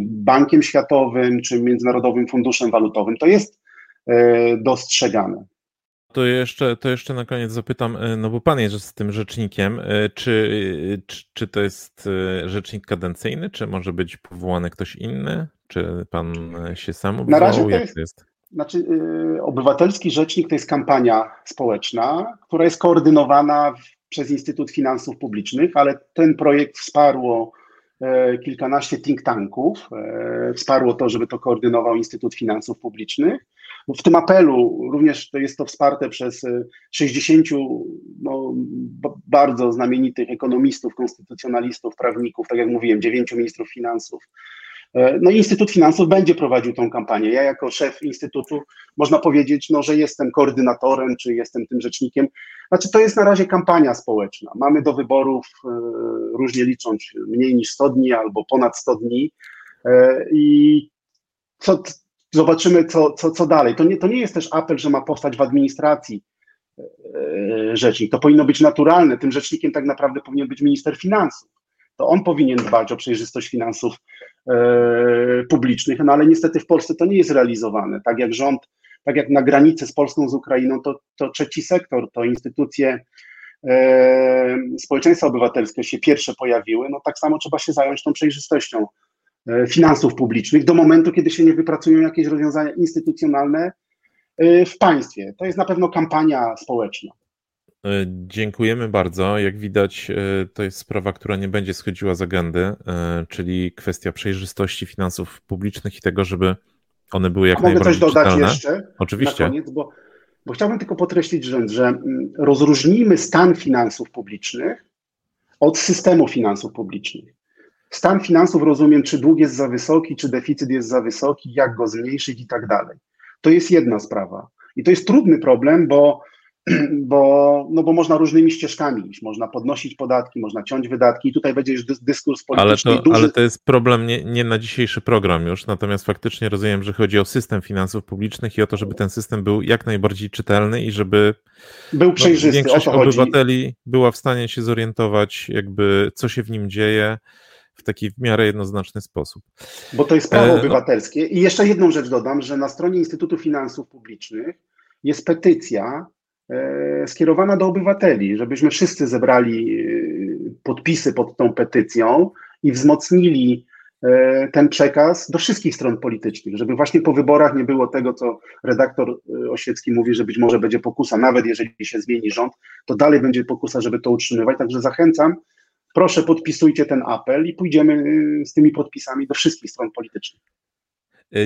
Bankiem Światowym czy Międzynarodowym Funduszem Walutowym. To jest dostrzegane. To jeszcze, to jeszcze na koniec zapytam, no bo pan jest z tym rzecznikiem, czy, czy, czy to jest rzecznik kadencyjny, czy może być powołany ktoś inny? Czy pan się sam obwołał? Na razie to jest, jest? Znaczy, yy, obywatelski rzecznik to jest kampania społeczna, która jest koordynowana w, przez Instytut Finansów Publicznych, ale ten projekt wsparło e, kilkanaście think tanków, e, wsparło to, żeby to koordynował Instytut Finansów Publicznych. W tym apelu również to jest to wsparte przez 60 e, no, bardzo znamienitych ekonomistów, konstytucjonalistów, prawników, tak jak mówiłem, dziewięciu ministrów finansów, E, no i Instytut Finansów będzie prowadził tą kampanię. Ja jako szef Instytutu można powiedzieć, no, że jestem koordynatorem, czy jestem tym rzecznikiem. Znaczy to jest na razie kampania społeczna. Mamy do wyborów, e, różnie licząc, mniej niż 100 dni albo ponad 100 dni i co, zobaczymy, co, co, co dalej. To nie, to nie jest też apel, że ma powstać w administracji rzecznik. To powinno być naturalne. Tym rzecznikiem tak naprawdę powinien być minister finansów to on powinien dbać o przejrzystość finansów e, publicznych, no ale niestety w Polsce to nie jest realizowane. Tak jak rząd, tak jak na granicy z Polską, z Ukrainą, to, to trzeci sektor, to instytucje e, społeczeństwa obywatelskiego się pierwsze pojawiły, no tak samo trzeba się zająć tą przejrzystością e, finansów publicznych do momentu, kiedy się nie wypracują jakieś rozwiązania instytucjonalne e, w państwie. To jest na pewno kampania społeczna. E, dziękujemy bardzo. Jak widać, e, to jest sprawa, która nie będzie schodziła z agendy, e, czyli kwestia przejrzystości finansów publicznych i tego, żeby one były jak A najbardziej Mogę coś dodać jeszcze? Oczywiście. Na koniec, bo, bo chciałbym tylko podkreślić, że, że mm, rozróżnijmy stan finansów publicznych od systemu finansów publicznych. Stan finansów rozumiem, czy dług jest za wysoki, czy deficyt jest za wysoki, jak go zmniejszyć i tak dalej. To jest jedna sprawa. I to jest trudny problem, bo bo, no bo można różnymi ścieżkami iść. Można podnosić podatki, można ciąć wydatki i tutaj będzie już dyskurs polityczny. Ale to, duży... ale to jest problem nie, nie, na dzisiejszy program już, natomiast faktycznie rozumiem, że chodzi o system finansów publicznych i o to, żeby ten system był jak najbardziej czytelny i żeby był no, przejrzysty. No, większość obywateli była w stanie się zorientować, jakby co się w nim dzieje w taki w miarę jednoznaczny sposób. Bo to jest prawo e, no. obywatelskie. I jeszcze jedną rzecz dodam, że na stronie Instytutu Finansów Publicznych jest petycja E, skierowana do obywateli, żebyśmy wszyscy zebrali e, podpisy pod tą petycją i wzmocnili ten przekaz do wszystkich stron politycznych, żeby właśnie po wyborach nie było tego, co redaktor Osiecki mówi, że być może będzie pokusa, nawet jeżeli się zmieni rząd, to dalej będzie pokusa, żeby to utrzymywać. Także zachęcam, proszę podpisujcie ten apel i pójdziemy z tymi podpisami do wszystkich stron politycznych.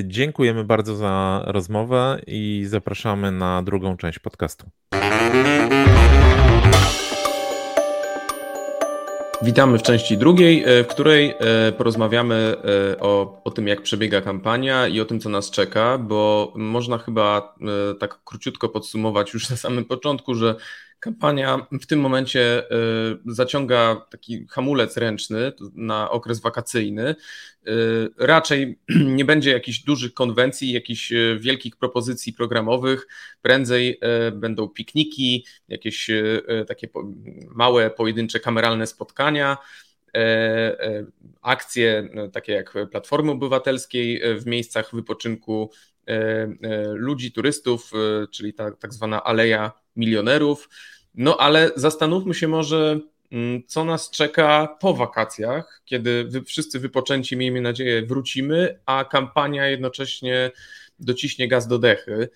Dziękujemy bardzo za rozmowę i zapraszamy na drugą część podcastu. Witamy w części drugiej, e, w której porozmawiamy o, o tym, jak przebiega kampania i o tym, co nas czeka, bo można chyba tak króciutko podsumować już na samym początku, że Kampania w tym momencie y, zaciąga taki hamulec ręczny na okres wakacyjny. Y, raczej nie będzie jakichś dużych konwencji, jakichś y, wielkich propozycji programowych. Prędzej będą pikniki, jakieś takie małe, pojedyncze kameralne spotkania akcje takie jak Platformy Obywatelskiej w miejscach wypoczynku ludzi, turystów, czyli ta tak zwana aleja milionerów. No ale zastanówmy się może, mm, co nas czeka po wakacjach, kiedy wszyscy wypoczęci, miejmy nadzieję, wrócimy, a kampania jednocześnie dociśnie gaz do dechy.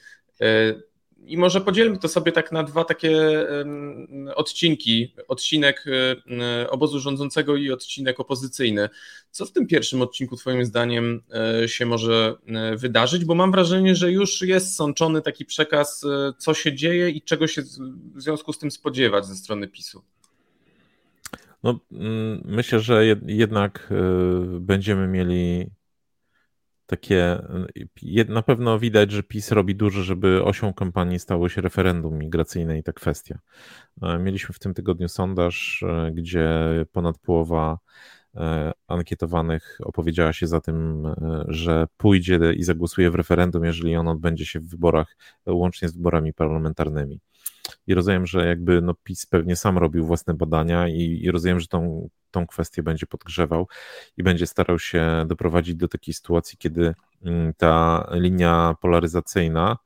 E, i może podzielmy to sobie tak na dwa takie odcinki. Odcinek e, obozu rządzącego i odcinek opozycyjny. Co w tym pierwszym odcinku, Twoim zdaniem, e, się może e, wydarzyć? Bo mam wrażenie, że już jest sączony taki przekaz, co się dzieje i czego się w związku z tym spodziewać ze strony PiSu. No, mm, myślę, że jednak będziemy mieli takie, na pewno widać, że PiS robi dużo, żeby osią kampanii stało się referendum migracyjne i ta kwestia. E, mieliśmy w tym tygodniu sondaż, e, gdzie ponad połowa e, ankietowanych opowiedziała się za tym, że pójdzie i zagłosuje w referendum, jeżeli ono odbędzie się w wyborach, łącznie z wyborami parlamentarnymi. I rozumiem, że jakby no PiS pewnie sam robił własne badania i, i rozumiem, że tą tą kwestię będzie podgrzewał i będzie starał się doprowadzić do takiej sytuacji, kiedy mm, ta linia polaryzacyjna,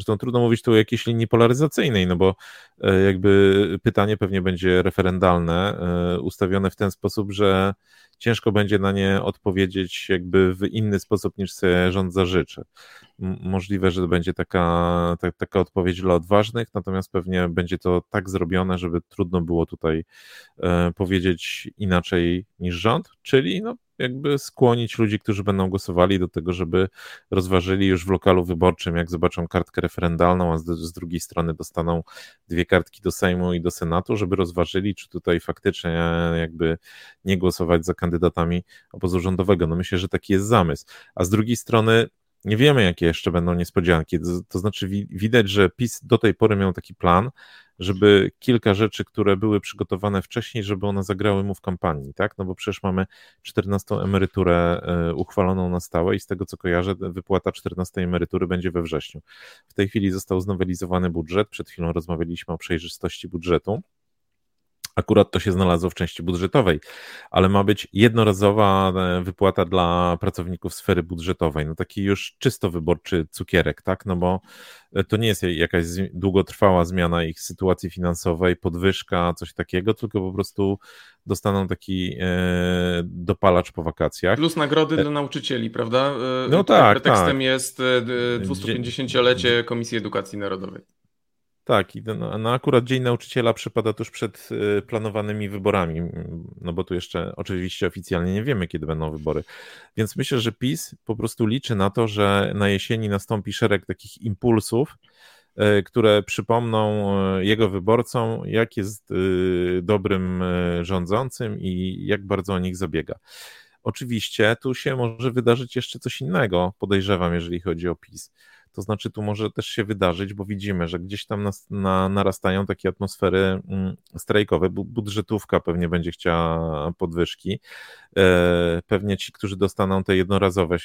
Zresztą trudno mówić tu o jakiejś linii polaryzacyjnej, no bo e, jakby pytanie pewnie będzie referendalne, e, ustawione w ten sposób, że ciężko będzie na nie odpowiedzieć jakby w inny sposób niż sobie rząd zażyczy. Możliwe, że będzie taka, ta, taka odpowiedź dla odważnych, natomiast pewnie będzie to tak zrobione, żeby trudno było tutaj e, powiedzieć inaczej niż rząd, czyli no, jakby skłonić ludzi, którzy będą głosowali do tego, żeby rozważyli już w lokalu wyborczym, jak zobaczą kartkę referendalną, a z, z drugiej strony dostaną dwie kartki do Sejmu i do Senatu, żeby rozważyli, czy tutaj faktycznie jakby nie głosować za kandydatami obozu rządowego. No myślę, że taki jest zamysł. A z drugiej strony nie wiemy, jakie jeszcze będą niespodzianki. To znaczy, widać, że PiS do tej pory miał taki plan, żeby kilka rzeczy, które były przygotowane wcześniej, żeby one zagrały mu w kampanii, tak? No bo przecież mamy 14 emeryturę e, uchwaloną na stałe i z tego co kojarzę, wypłata 14 emerytury będzie we wrześniu. W tej chwili został znowelizowany budżet. Przed chwilą rozmawialiśmy o przejrzystości budżetu. Akurat to się znalazło w części budżetowej, ale ma być jednorazowa e, wypłata dla pracowników sfery budżetowej. No taki już czysto wyborczy cukierek, tak? No bo e, to nie jest jakaś długotrwała zmiana ich sytuacji finansowej, podwyżka, coś takiego, tylko po prostu dostaną taki e, dopalacz po wakacjach. Plus nagrody dla nauczycieli, prawda? No tak. Pretekstem tak. jest 250-lecie Komisji Edukacji Narodowej. Tak, no, no akurat Dzień Nauczyciela przypada tuż przed y, planowanymi wyborami, no bo tu jeszcze oczywiście oficjalnie nie wiemy, kiedy będą wybory. Więc myślę, że PiS po prostu liczy na to, że na jesieni nastąpi szereg takich impulsów, y, które przypomną y, jego wyborcom, jak jest dobrym rządzącym i jak bardzo o nich zabiega. Oczywiście tu się może wydarzyć jeszcze coś innego, podejrzewam, jeżeli chodzi o PiS to znaczy, tu może też się wydarzyć, bo widzimy, że gdzieś tam na, narastają takie atmosfery mm, strajkowe. Budżetówka pewnie będzie chciała podwyżki. E, pewnie ci, którzy dostaną te jednorazowe,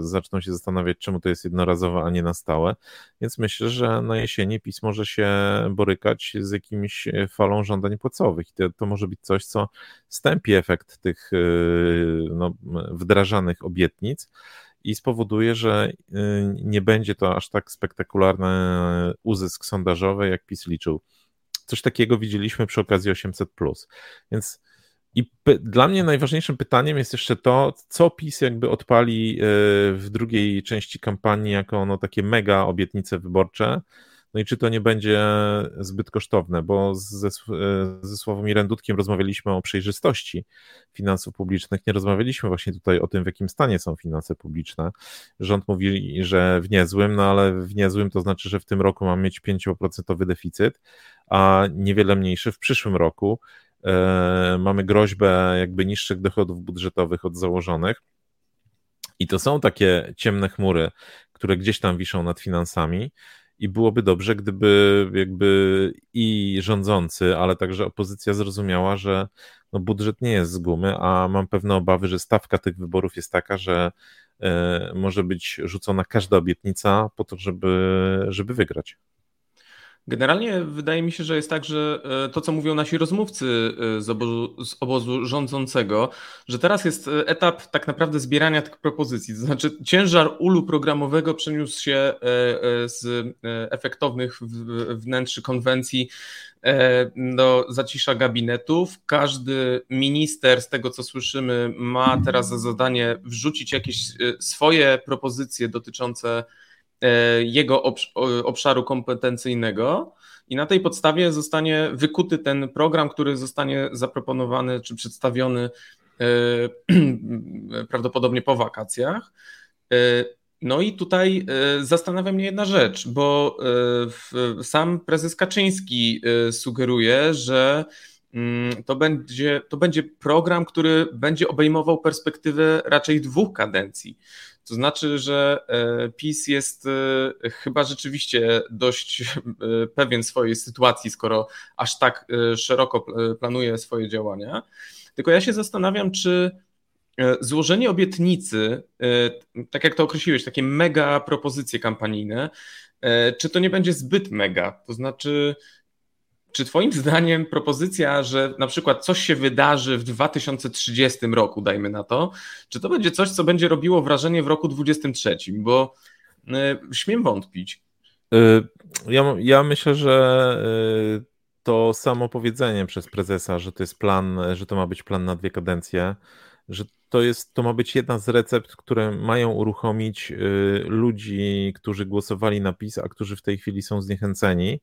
zaczną się zastanawiać, czemu to jest jednorazowe, a nie na stałe. Więc myślę, że na jesieni PiS może się borykać z jakimiś falą żądań płacowych. I to, to może być coś, co stępi efekt tych e, no, wdrażanych obietnic i spowoduje, że y, nie będzie to aż tak spektakularny uzysk sondażowy, jak PiS liczył. Coś takiego widzieliśmy przy okazji 800. Więc I dla mnie najważniejszym pytaniem jest jeszcze to, co PiS jakby odpali w drugiej części kampanii jako no, takie mega obietnice wyborcze, no i czy to nie będzie zbyt kosztowne, bo ze, ze Sławomirem Dudkiem rozmawialiśmy o przejrzystości finansów publicznych, nie rozmawialiśmy właśnie tutaj o tym, w jakim stanie są finanse publiczne. Rząd mówi, że w niezłym, no ale w niezłym to znaczy, że w tym roku mamy mieć 5% deficyt, a niewiele mniejszy w przyszłym roku. E, mamy groźbę jakby niższych dochodów budżetowych od założonych. I to są takie ciemne chmury, które gdzieś tam wiszą nad finansami i byłoby dobrze, gdyby jakby i rządzący, ale także opozycja zrozumiała, że no budżet nie jest z gumy, a mam pewne obawy, że stawka tych wyborów jest taka, że y, może być rzucona każda obietnica po to, żeby, żeby wygrać. Generalnie wydaje mi się, że jest tak, że e, to, co mówią nasi rozmówcy e, z obozu, z obozu, rządzącego, że teraz jest e, etap tak naprawdę zbierania tych propozycji. To znaczy, ciężar ulu programowego przeniósł się z efektownych wnętrzy konwencji do zacisza gabinetów. Każdy minister, z tego co słyszymy, ma teraz za zadanie wrzucić jakieś swoje propozycje dotyczące jego obszaru kompetencyjnego i na tej podstawie zostanie wykuty ten program, który zostanie zaproponowany czy przedstawiony e, prawdopodobnie po wakacjach. E, no i tutaj zastanawia mnie jedna rzecz, bo sam prezes Kaczyński sugeruje, że mm, to będzie, to będzie program, który będzie obejmował perspektywę raczej dwóch kadencji. To znaczy, że e, PiS jest e, chyba rzeczywiście dość e, pewien swojej sytuacji, skoro aż tak szeroko planuje swoje działania. Tylko ja się zastanawiam, czy złożenie obietnicy, tak jak to określiłeś, takie mega propozycje kampanijne, czy to nie będzie zbyt mega? To znaczy, czy Twoim zdaniem propozycja, że na przykład coś się wydarzy w 2030 roku, dajmy na to, czy to będzie coś, co będzie robiło wrażenie w roku 2023? Bo y, śmiem wątpić. Y, ja, ja myślę, że y, to samo powiedzenie przez prezesa, że to jest plan, że to ma być plan na dwie kadencje, że to jest, to ma być jedna z recept, które mają uruchomić ludzi, którzy głosowali na PiS, a którzy w tej chwili są zniechęceni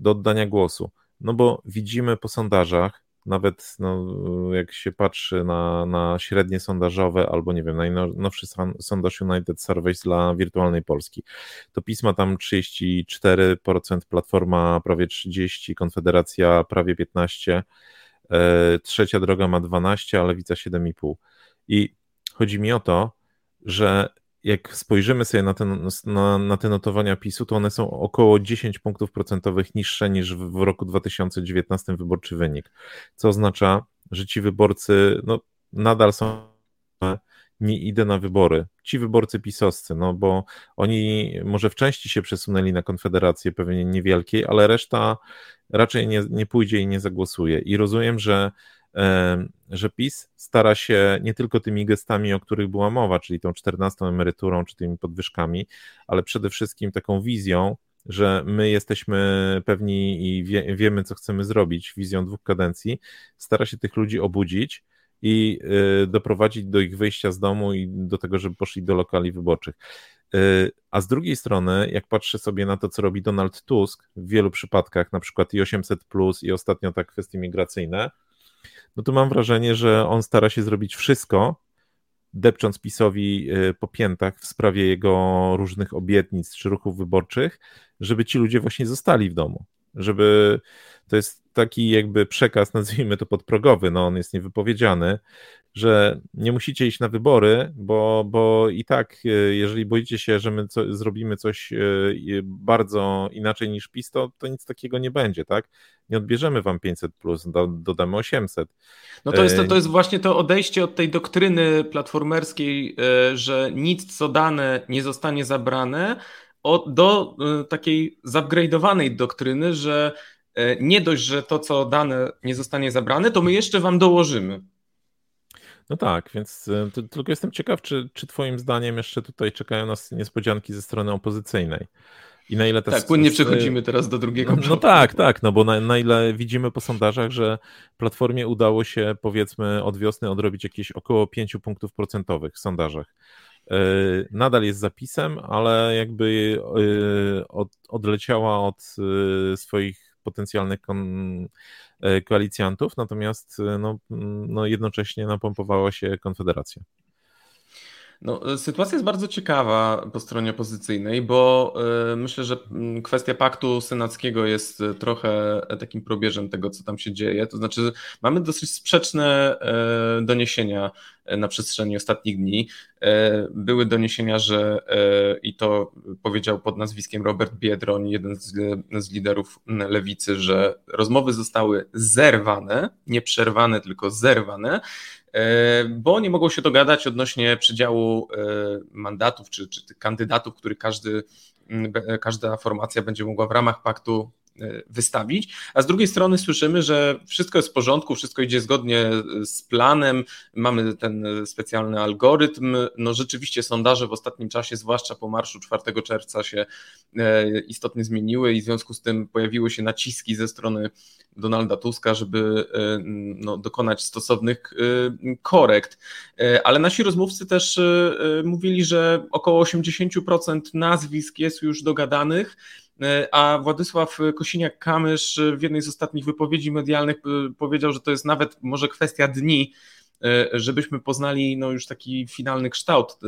do oddania głosu. No bo widzimy po sondażach, nawet no, jak się patrzy na, na średnie sondażowe, albo nie wiem, najnowszy sondaż United Surveys dla wirtualnej Polski, to pisma tam 34%, Platforma prawie 30%, Konfederacja prawie 15%, e, Trzecia Droga ma 12%, a Lewica 7,5%. I chodzi mi o to, że jak spojrzymy sobie na te, na, na te notowania PiSu, to one są około 10 punktów procentowych niższe niż w, w roku 2019 wyborczy wynik. Co oznacza, że ci wyborcy no, nadal są nie idę na wybory. Ci wyborcy pisowscy, no bo oni może w części się przesunęli na Konfederację, pewnie niewielkiej, ale reszta raczej nie, nie pójdzie i nie zagłosuje. I rozumiem, że że PiS stara się nie tylko tymi gestami, o których była mowa, czyli tą 14 emeryturą czy tymi podwyżkami, ale przede wszystkim taką wizją, że my jesteśmy pewni i wie, wiemy, co chcemy zrobić, wizją dwóch kadencji, stara się tych ludzi obudzić i y, doprowadzić do ich wyjścia z domu i do tego, żeby poszli do lokali wyborczych. Y, a z drugiej strony, jak patrzę sobie na to, co robi Donald Tusk w wielu przypadkach, na przykład i 800, i ostatnio tak kwestie migracyjne, no to mam wrażenie, że on stara się zrobić wszystko, depcząc PiSowi y, po piętach w sprawie jego różnych obietnic czy ruchów wyborczych, żeby ci ludzie właśnie zostali w domu. Żeby to jest taki jakby przekaz, nazwijmy to podprogowy, no on jest niewypowiedziany, że nie musicie iść na wybory, bo, bo i tak, e, jeżeli boicie się, że my co, zrobimy coś e, bardzo inaczej niż PiS, to, to nic takiego nie będzie, tak? Nie odbierzemy wam 500, plus, do, dodamy 800. No to jest, to, to jest właśnie to odejście od tej doktryny platformerskiej, e, że nic co dane nie zostanie zabrane, do takiej zupgrade'owanej doktryny, że nie dość, że to co dane nie zostanie zabrane, to my jeszcze wam dołożymy. No tak, więc e, tylko jestem ciekaw, czy, czy Twoim zdaniem jeszcze tutaj czekają nas niespodzianki ze strony opozycyjnej. I na ile te tak, płynnie przechodzimy teraz do drugiego. No, no tak, tak, no bo na, na, ile widzimy po sondażach, że Platformie udało się powiedzmy od wiosny odrobić jakieś około 5 punktów procentowych w sondażach. E, nadal jest zapisem, ale jakby e, od, odleciała od e, swoich potencjalnych kon, koalicjantów, natomiast no, no jednocześnie napompowała się Konfederacja. No, sytuacja jest bardzo ciekawa po stronie opozycyjnej, bo y, myślę, że mm, kwestia paktu senackiego jest y, trochę takim probierzem tego, co tam się dzieje. To znaczy, mamy dosyć sprzeczne doniesienia na przestrzeni ostatnich dni. Były doniesienia, że i to powiedział pod nazwiskiem Robert Biedroń, jeden z, z liderów mm, lewicy, że rozmowy zostały zerwane, nie przerwane, tylko zerwane E, bo nie mogą się dogadać odnośnie przydziału e, mandatów czy, czy tych kandydatów, który każdy, każda formacja będzie mogła w ramach paktu e, wystawić, a z drugiej strony słyszymy, że wszystko jest w porządku, wszystko idzie zgodnie z planem, mamy ten specjalny algorytm. No rzeczywiście sondaże w ostatnim czasie, zwłaszcza po marszu 4 czerwca się istotnie zmieniły i w związku z tym pojawiły się naciski ze strony Donalda Tuska, żeby e, no, dokonać stosownych e, korekt. E, ale nasi rozmówcy też mówili, że około 80% nazwisk jest już dogadanych. A Władysław Kosiniak-Kamysz w jednej z ostatnich wypowiedzi medialnych powiedział, że to jest nawet może kwestia dni, E, żebyśmy poznali no, już taki finalny kształt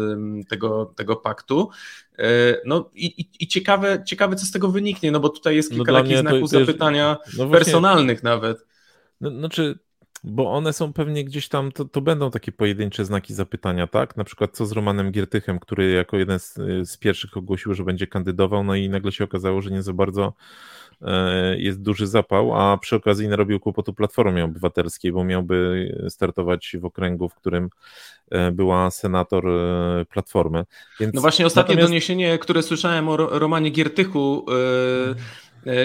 tego, tego paktu. E, no i, i, i ciekawe, ciekawe, co z tego wyniknie, no bo tutaj jest no kilka no takich znaków to, zapytania no właśnie, personalnych nawet. No, znaczy, bo one są pewnie gdzieś tam, to, to będą takie pojedyncze znaki zapytania, tak? Na przykład co z Romanem Giertychem, który jako jeden z, z pierwszych ogłosił, że będzie kandydował, no i nagle się okazało, że nie za bardzo E, jest duży zapał, a przy okazji narobił kłopotu Platformie Obywatelskiej, bo miałby startować w okręgu, w którym e, była senator e, Platformy. Więc no właśnie ostatnie natomiast... doniesienie, które słyszałem o Romanie Giertychu,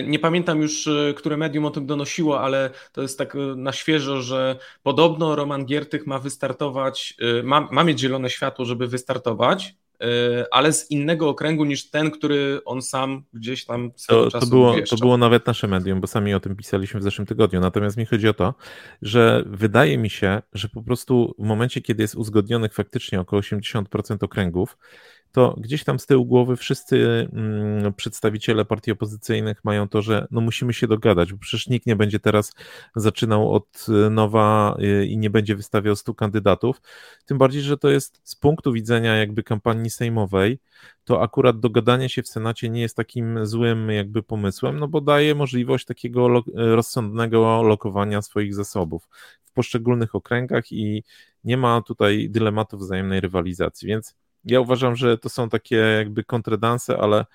nie pamiętam już, które medium o tym donosiło, ale to jest tak na świeżo, że podobno Roman Giertych ma wystartować, ma, ma mieć zielone światło, żeby wystartować E, ale z innego okręgu niż ten, który on sam gdzieś tam to, to było, to było nawet nasze medium, bo sami o tym pisaliśmy w zeszłym tygodniu. Natomiast mi chodzi o to, że wydaje mi się, że po prostu w momencie, kiedy jest uzgodnionych faktycznie około 80% okręgów, to gdzieś tam z tyłu głowy wszyscy mm, przedstawiciele partii opozycyjnych mają to, że no musimy się dogadać, bo przecież nikt nie będzie teraz zaczynał od y, nowa y, i nie będzie wystawiał stu kandydatów. Tym bardziej, że to jest z punktu widzenia jakby kampanii sejmowej, to akurat dogadanie się w Senacie nie jest takim złym jakby pomysłem, no bo daje możliwość takiego lo rozsądnego lokowania swoich zasobów w poszczególnych okręgach i nie ma tutaj dylematu wzajemnej rywalizacji, więc ja uważam, że to są takie jakby kontredanse, ale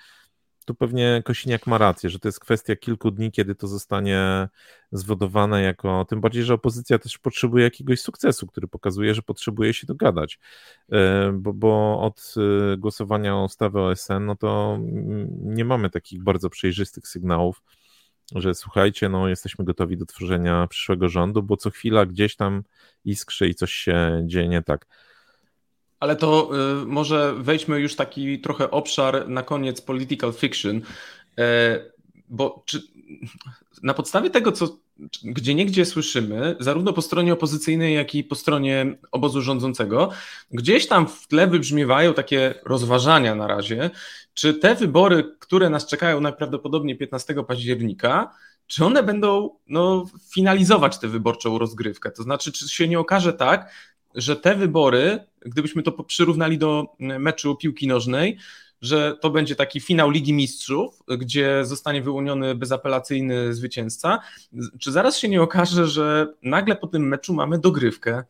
tu pewnie Kosiniak ma rację, że to jest kwestia kilku dni, kiedy to zostanie zwodowane jako, tym bardziej, że opozycja też potrzebuje jakiegoś sukcesu, który pokazuje, że potrzebuje się dogadać, e, bo, bo od e, głosowania o ustawę OSN, no to nie mamy takich bardzo przejrzystych sygnałów, że słuchajcie, no jesteśmy gotowi do tworzenia przyszłego rządu, bo co chwila gdzieś tam iskrzy i coś się dzieje nie tak. Ale to y, może wejdźmy już taki trochę obszar na koniec political fiction, e, bo czy, na podstawie tego, co gdzie niegdzie słyszymy, zarówno po stronie opozycyjnej, jak i po stronie obozu rządzącego, gdzieś tam w tle wybrzmiewają takie rozważania na razie, czy te wybory, które nas czekają najprawdopodobniej 15 października, czy one będą no, finalizować tę wyborczą rozgrywkę? To znaczy, czy się nie okaże tak, że te wybory, gdybyśmy to przyrównali do meczu piłki nożnej, że to będzie taki finał Ligi Mistrzów, gdzie zostanie wyłoniony bezapelacyjny zwycięzca, czy zaraz się nie okaże, że nagle po tym meczu mamy dogrywkę,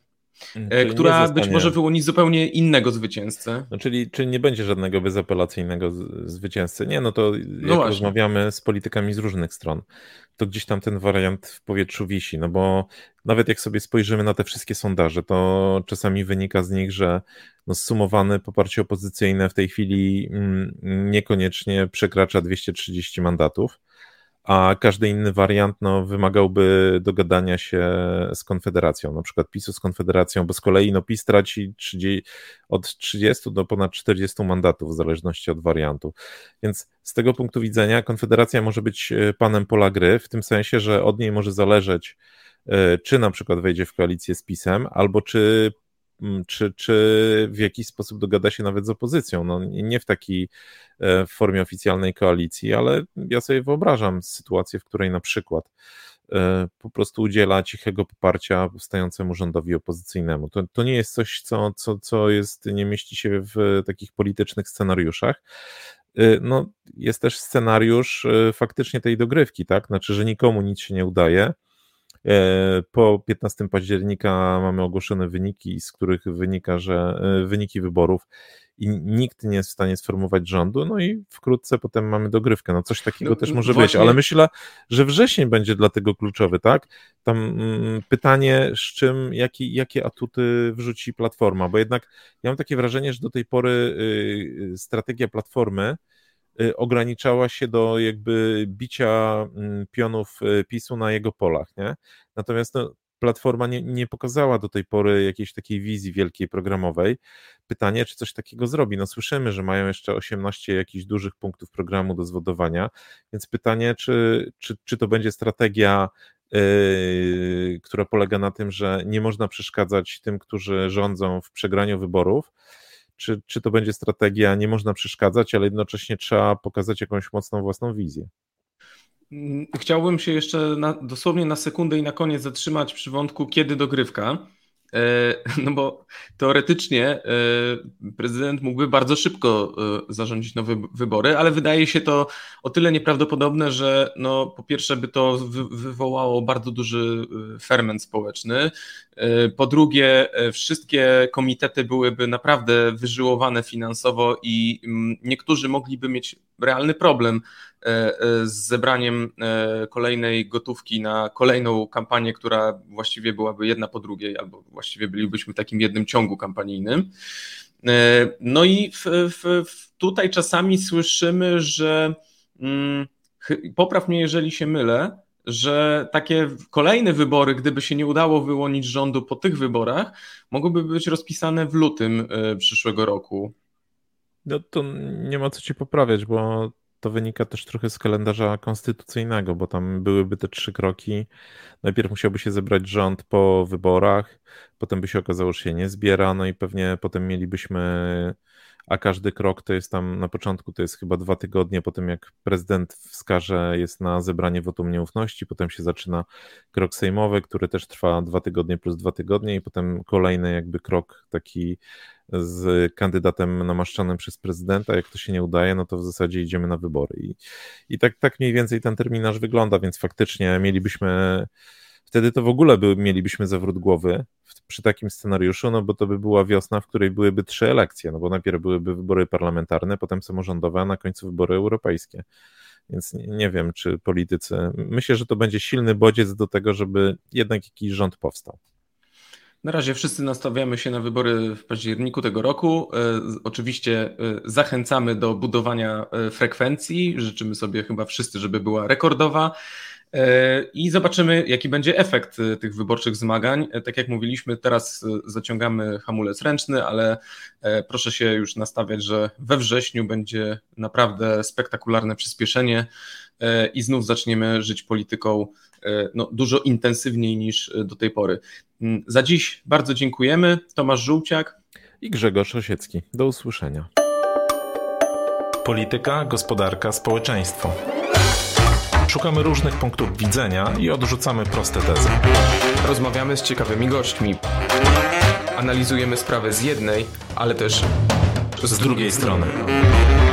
czyli która być może wyłoni zupełnie innego zwycięzcę. No, czyli, czyli nie będzie żadnego bezapelacyjnego zwycięzcy. Nie, no to no jak rozmawiamy z politykami z różnych stron, to gdzieś tam ten wariant w powietrzu wisi, no bo nawet jak sobie spojrzymy na te wszystkie sondaże, to czasami wynika z nich, że no zsumowane poparcie opozycyjne w tej chwili mm, niekoniecznie przekracza 230 mandatów a każdy inny wariant no, wymagałby dogadania się z Konfederacją, na przykład PiSu z Konfederacją, bo z kolei no, PiS traci 30, od 30 do ponad 40 mandatów w zależności od wariantu. Więc z tego punktu widzenia Konfederacja może być e, panem pola gry, w tym sensie, że od niej może zależeć, e, czy na przykład wejdzie w koalicję z PiSem, albo czy czy, czy w jakiś sposób dogada się nawet z opozycją. No, nie w takiej e, formie oficjalnej koalicji, ale ja sobie wyobrażam sytuację, w której na przykład e, po prostu udziela cichego poparcia powstającemu rządowi opozycyjnemu. To, to nie jest coś, co, co, co jest, nie mieści się w takich politycznych scenariuszach. E, no, jest też scenariusz faktycznie tej dogrywki, tak? Znaczy, że nikomu nic się nie udaje po 15 października mamy ogłoszone wyniki, z których wynika, że e, wyniki wyborów i nikt nie jest w stanie sformułować rządu, no i wkrótce potem mamy dogrywkę. No coś takiego no, też może właśnie... być, ale myślę, że wrzesień będzie dlatego kluczowy, tak? Tam mm, pytanie, z czym, jaki, jakie atuty wrzuci Platforma, bo jednak ja mam takie wrażenie, że do tej pory y, strategia Platformy ograniczała się do jakby bicia mm, pionów y, PiSu na jego polach, nie? Natomiast no, Platforma nie, nie pokazała do tej pory jakiejś takiej wizji wielkiej programowej. Pytanie, czy coś takiego zrobi? No słyszymy, że mają jeszcze 18 jakichś dużych punktów programu do zwodowania, więc pytanie, czy, czy, czy to będzie strategia Yy, która polega na tym, że nie można przeszkadzać tym, którzy rządzą w przegraniu wyborów, czy, czy to będzie strategia, nie można przeszkadzać, ale jednocześnie trzeba pokazać jakąś mocną własną wizję. Mm, chciałbym się jeszcze na, dosłownie na sekundę i na koniec zatrzymać przy wątku, kiedy dogrywka. E, no bo teoretycznie e, prezydent mógłby bardzo szybko e, zarządzić nowe wybory, ale wydaje się to o tyle nieprawdopodobne, że no, po pierwsze by to wywołało bardzo duży ferment społeczny. Po drugie, wszystkie komitety byłyby naprawdę wyżyłowane finansowo i mm, niektórzy mogliby mieć realny problem z zebraniem e, kolejnej gotówki na kolejną kampanię, która właściwie byłaby jedna po drugiej, albo właściwie bylibyśmy w takim jednym ciągu kampanijnym. No i w, w, tutaj czasami słyszymy, że mm, popraw mnie, jeżeli się mylę, że takie kolejne wybory, gdyby się nie udało wyłonić rządu po tych wyborach, mogłyby być rozpisane w lutym przyszłego roku. No to nie ma co ci poprawiać, bo to wynika też trochę z kalendarza konstytucyjnego, bo tam byłyby te trzy kroki. Najpierw musiałby się zebrać rząd po wyborach, potem by się okazało, że się nie zbiera, no i pewnie potem mielibyśmy, a każdy krok to jest tam na początku to jest chyba dwa tygodnie, potem jak prezydent wskaże, jest na zebranie wotum nieufności, potem się zaczyna krok sejmowy, który też trwa dwa tygodnie plus dwa tygodnie i potem kolejny jakby krok taki z kandydatem namaszczonym przez prezydenta. Jak to się nie udaje, no to w zasadzie idziemy na wybory. I, i tak, tak mniej więcej ten terminarz wygląda, więc faktycznie mielibyśmy. Wtedy to w ogóle by, mielibyśmy zawrót głowy przy takim scenariuszu, no bo to by była wiosna, w której byłyby trzy elekcje, no bo najpierw byłyby wybory parlamentarne, potem samorządowe, a na końcu wybory europejskie. Więc nie, nie wiem, czy politycy. Myślę, że to będzie silny bodziec do tego, żeby jednak jakiś rząd powstał. Na razie wszyscy nastawiamy się na wybory w październiku tego roku. E, oczywiście e, zachęcamy do budowania e, frekwencji. Życzymy sobie chyba wszyscy, żeby była rekordowa. I zobaczymy, jaki będzie efekt tych wyborczych zmagań. Tak jak mówiliśmy, teraz zaciągamy hamulec ręczny, ale proszę się już nastawiać, że we wrześniu będzie naprawdę spektakularne przyspieszenie i znów zaczniemy żyć polityką no, dużo intensywniej niż do tej pory. Mm, za dziś bardzo dziękujemy. Tomasz Żółciak i Grzegorz Osiecki. Do usłyszenia. Polityka, gospodarka, społeczeństwo. Szukamy różnych punktów widzenia i odrzucamy proste tezy. Rozmawiamy z ciekawymi gośćmi. Analizujemy sprawę z jednej, ale też z, z drugiej, strony. strony.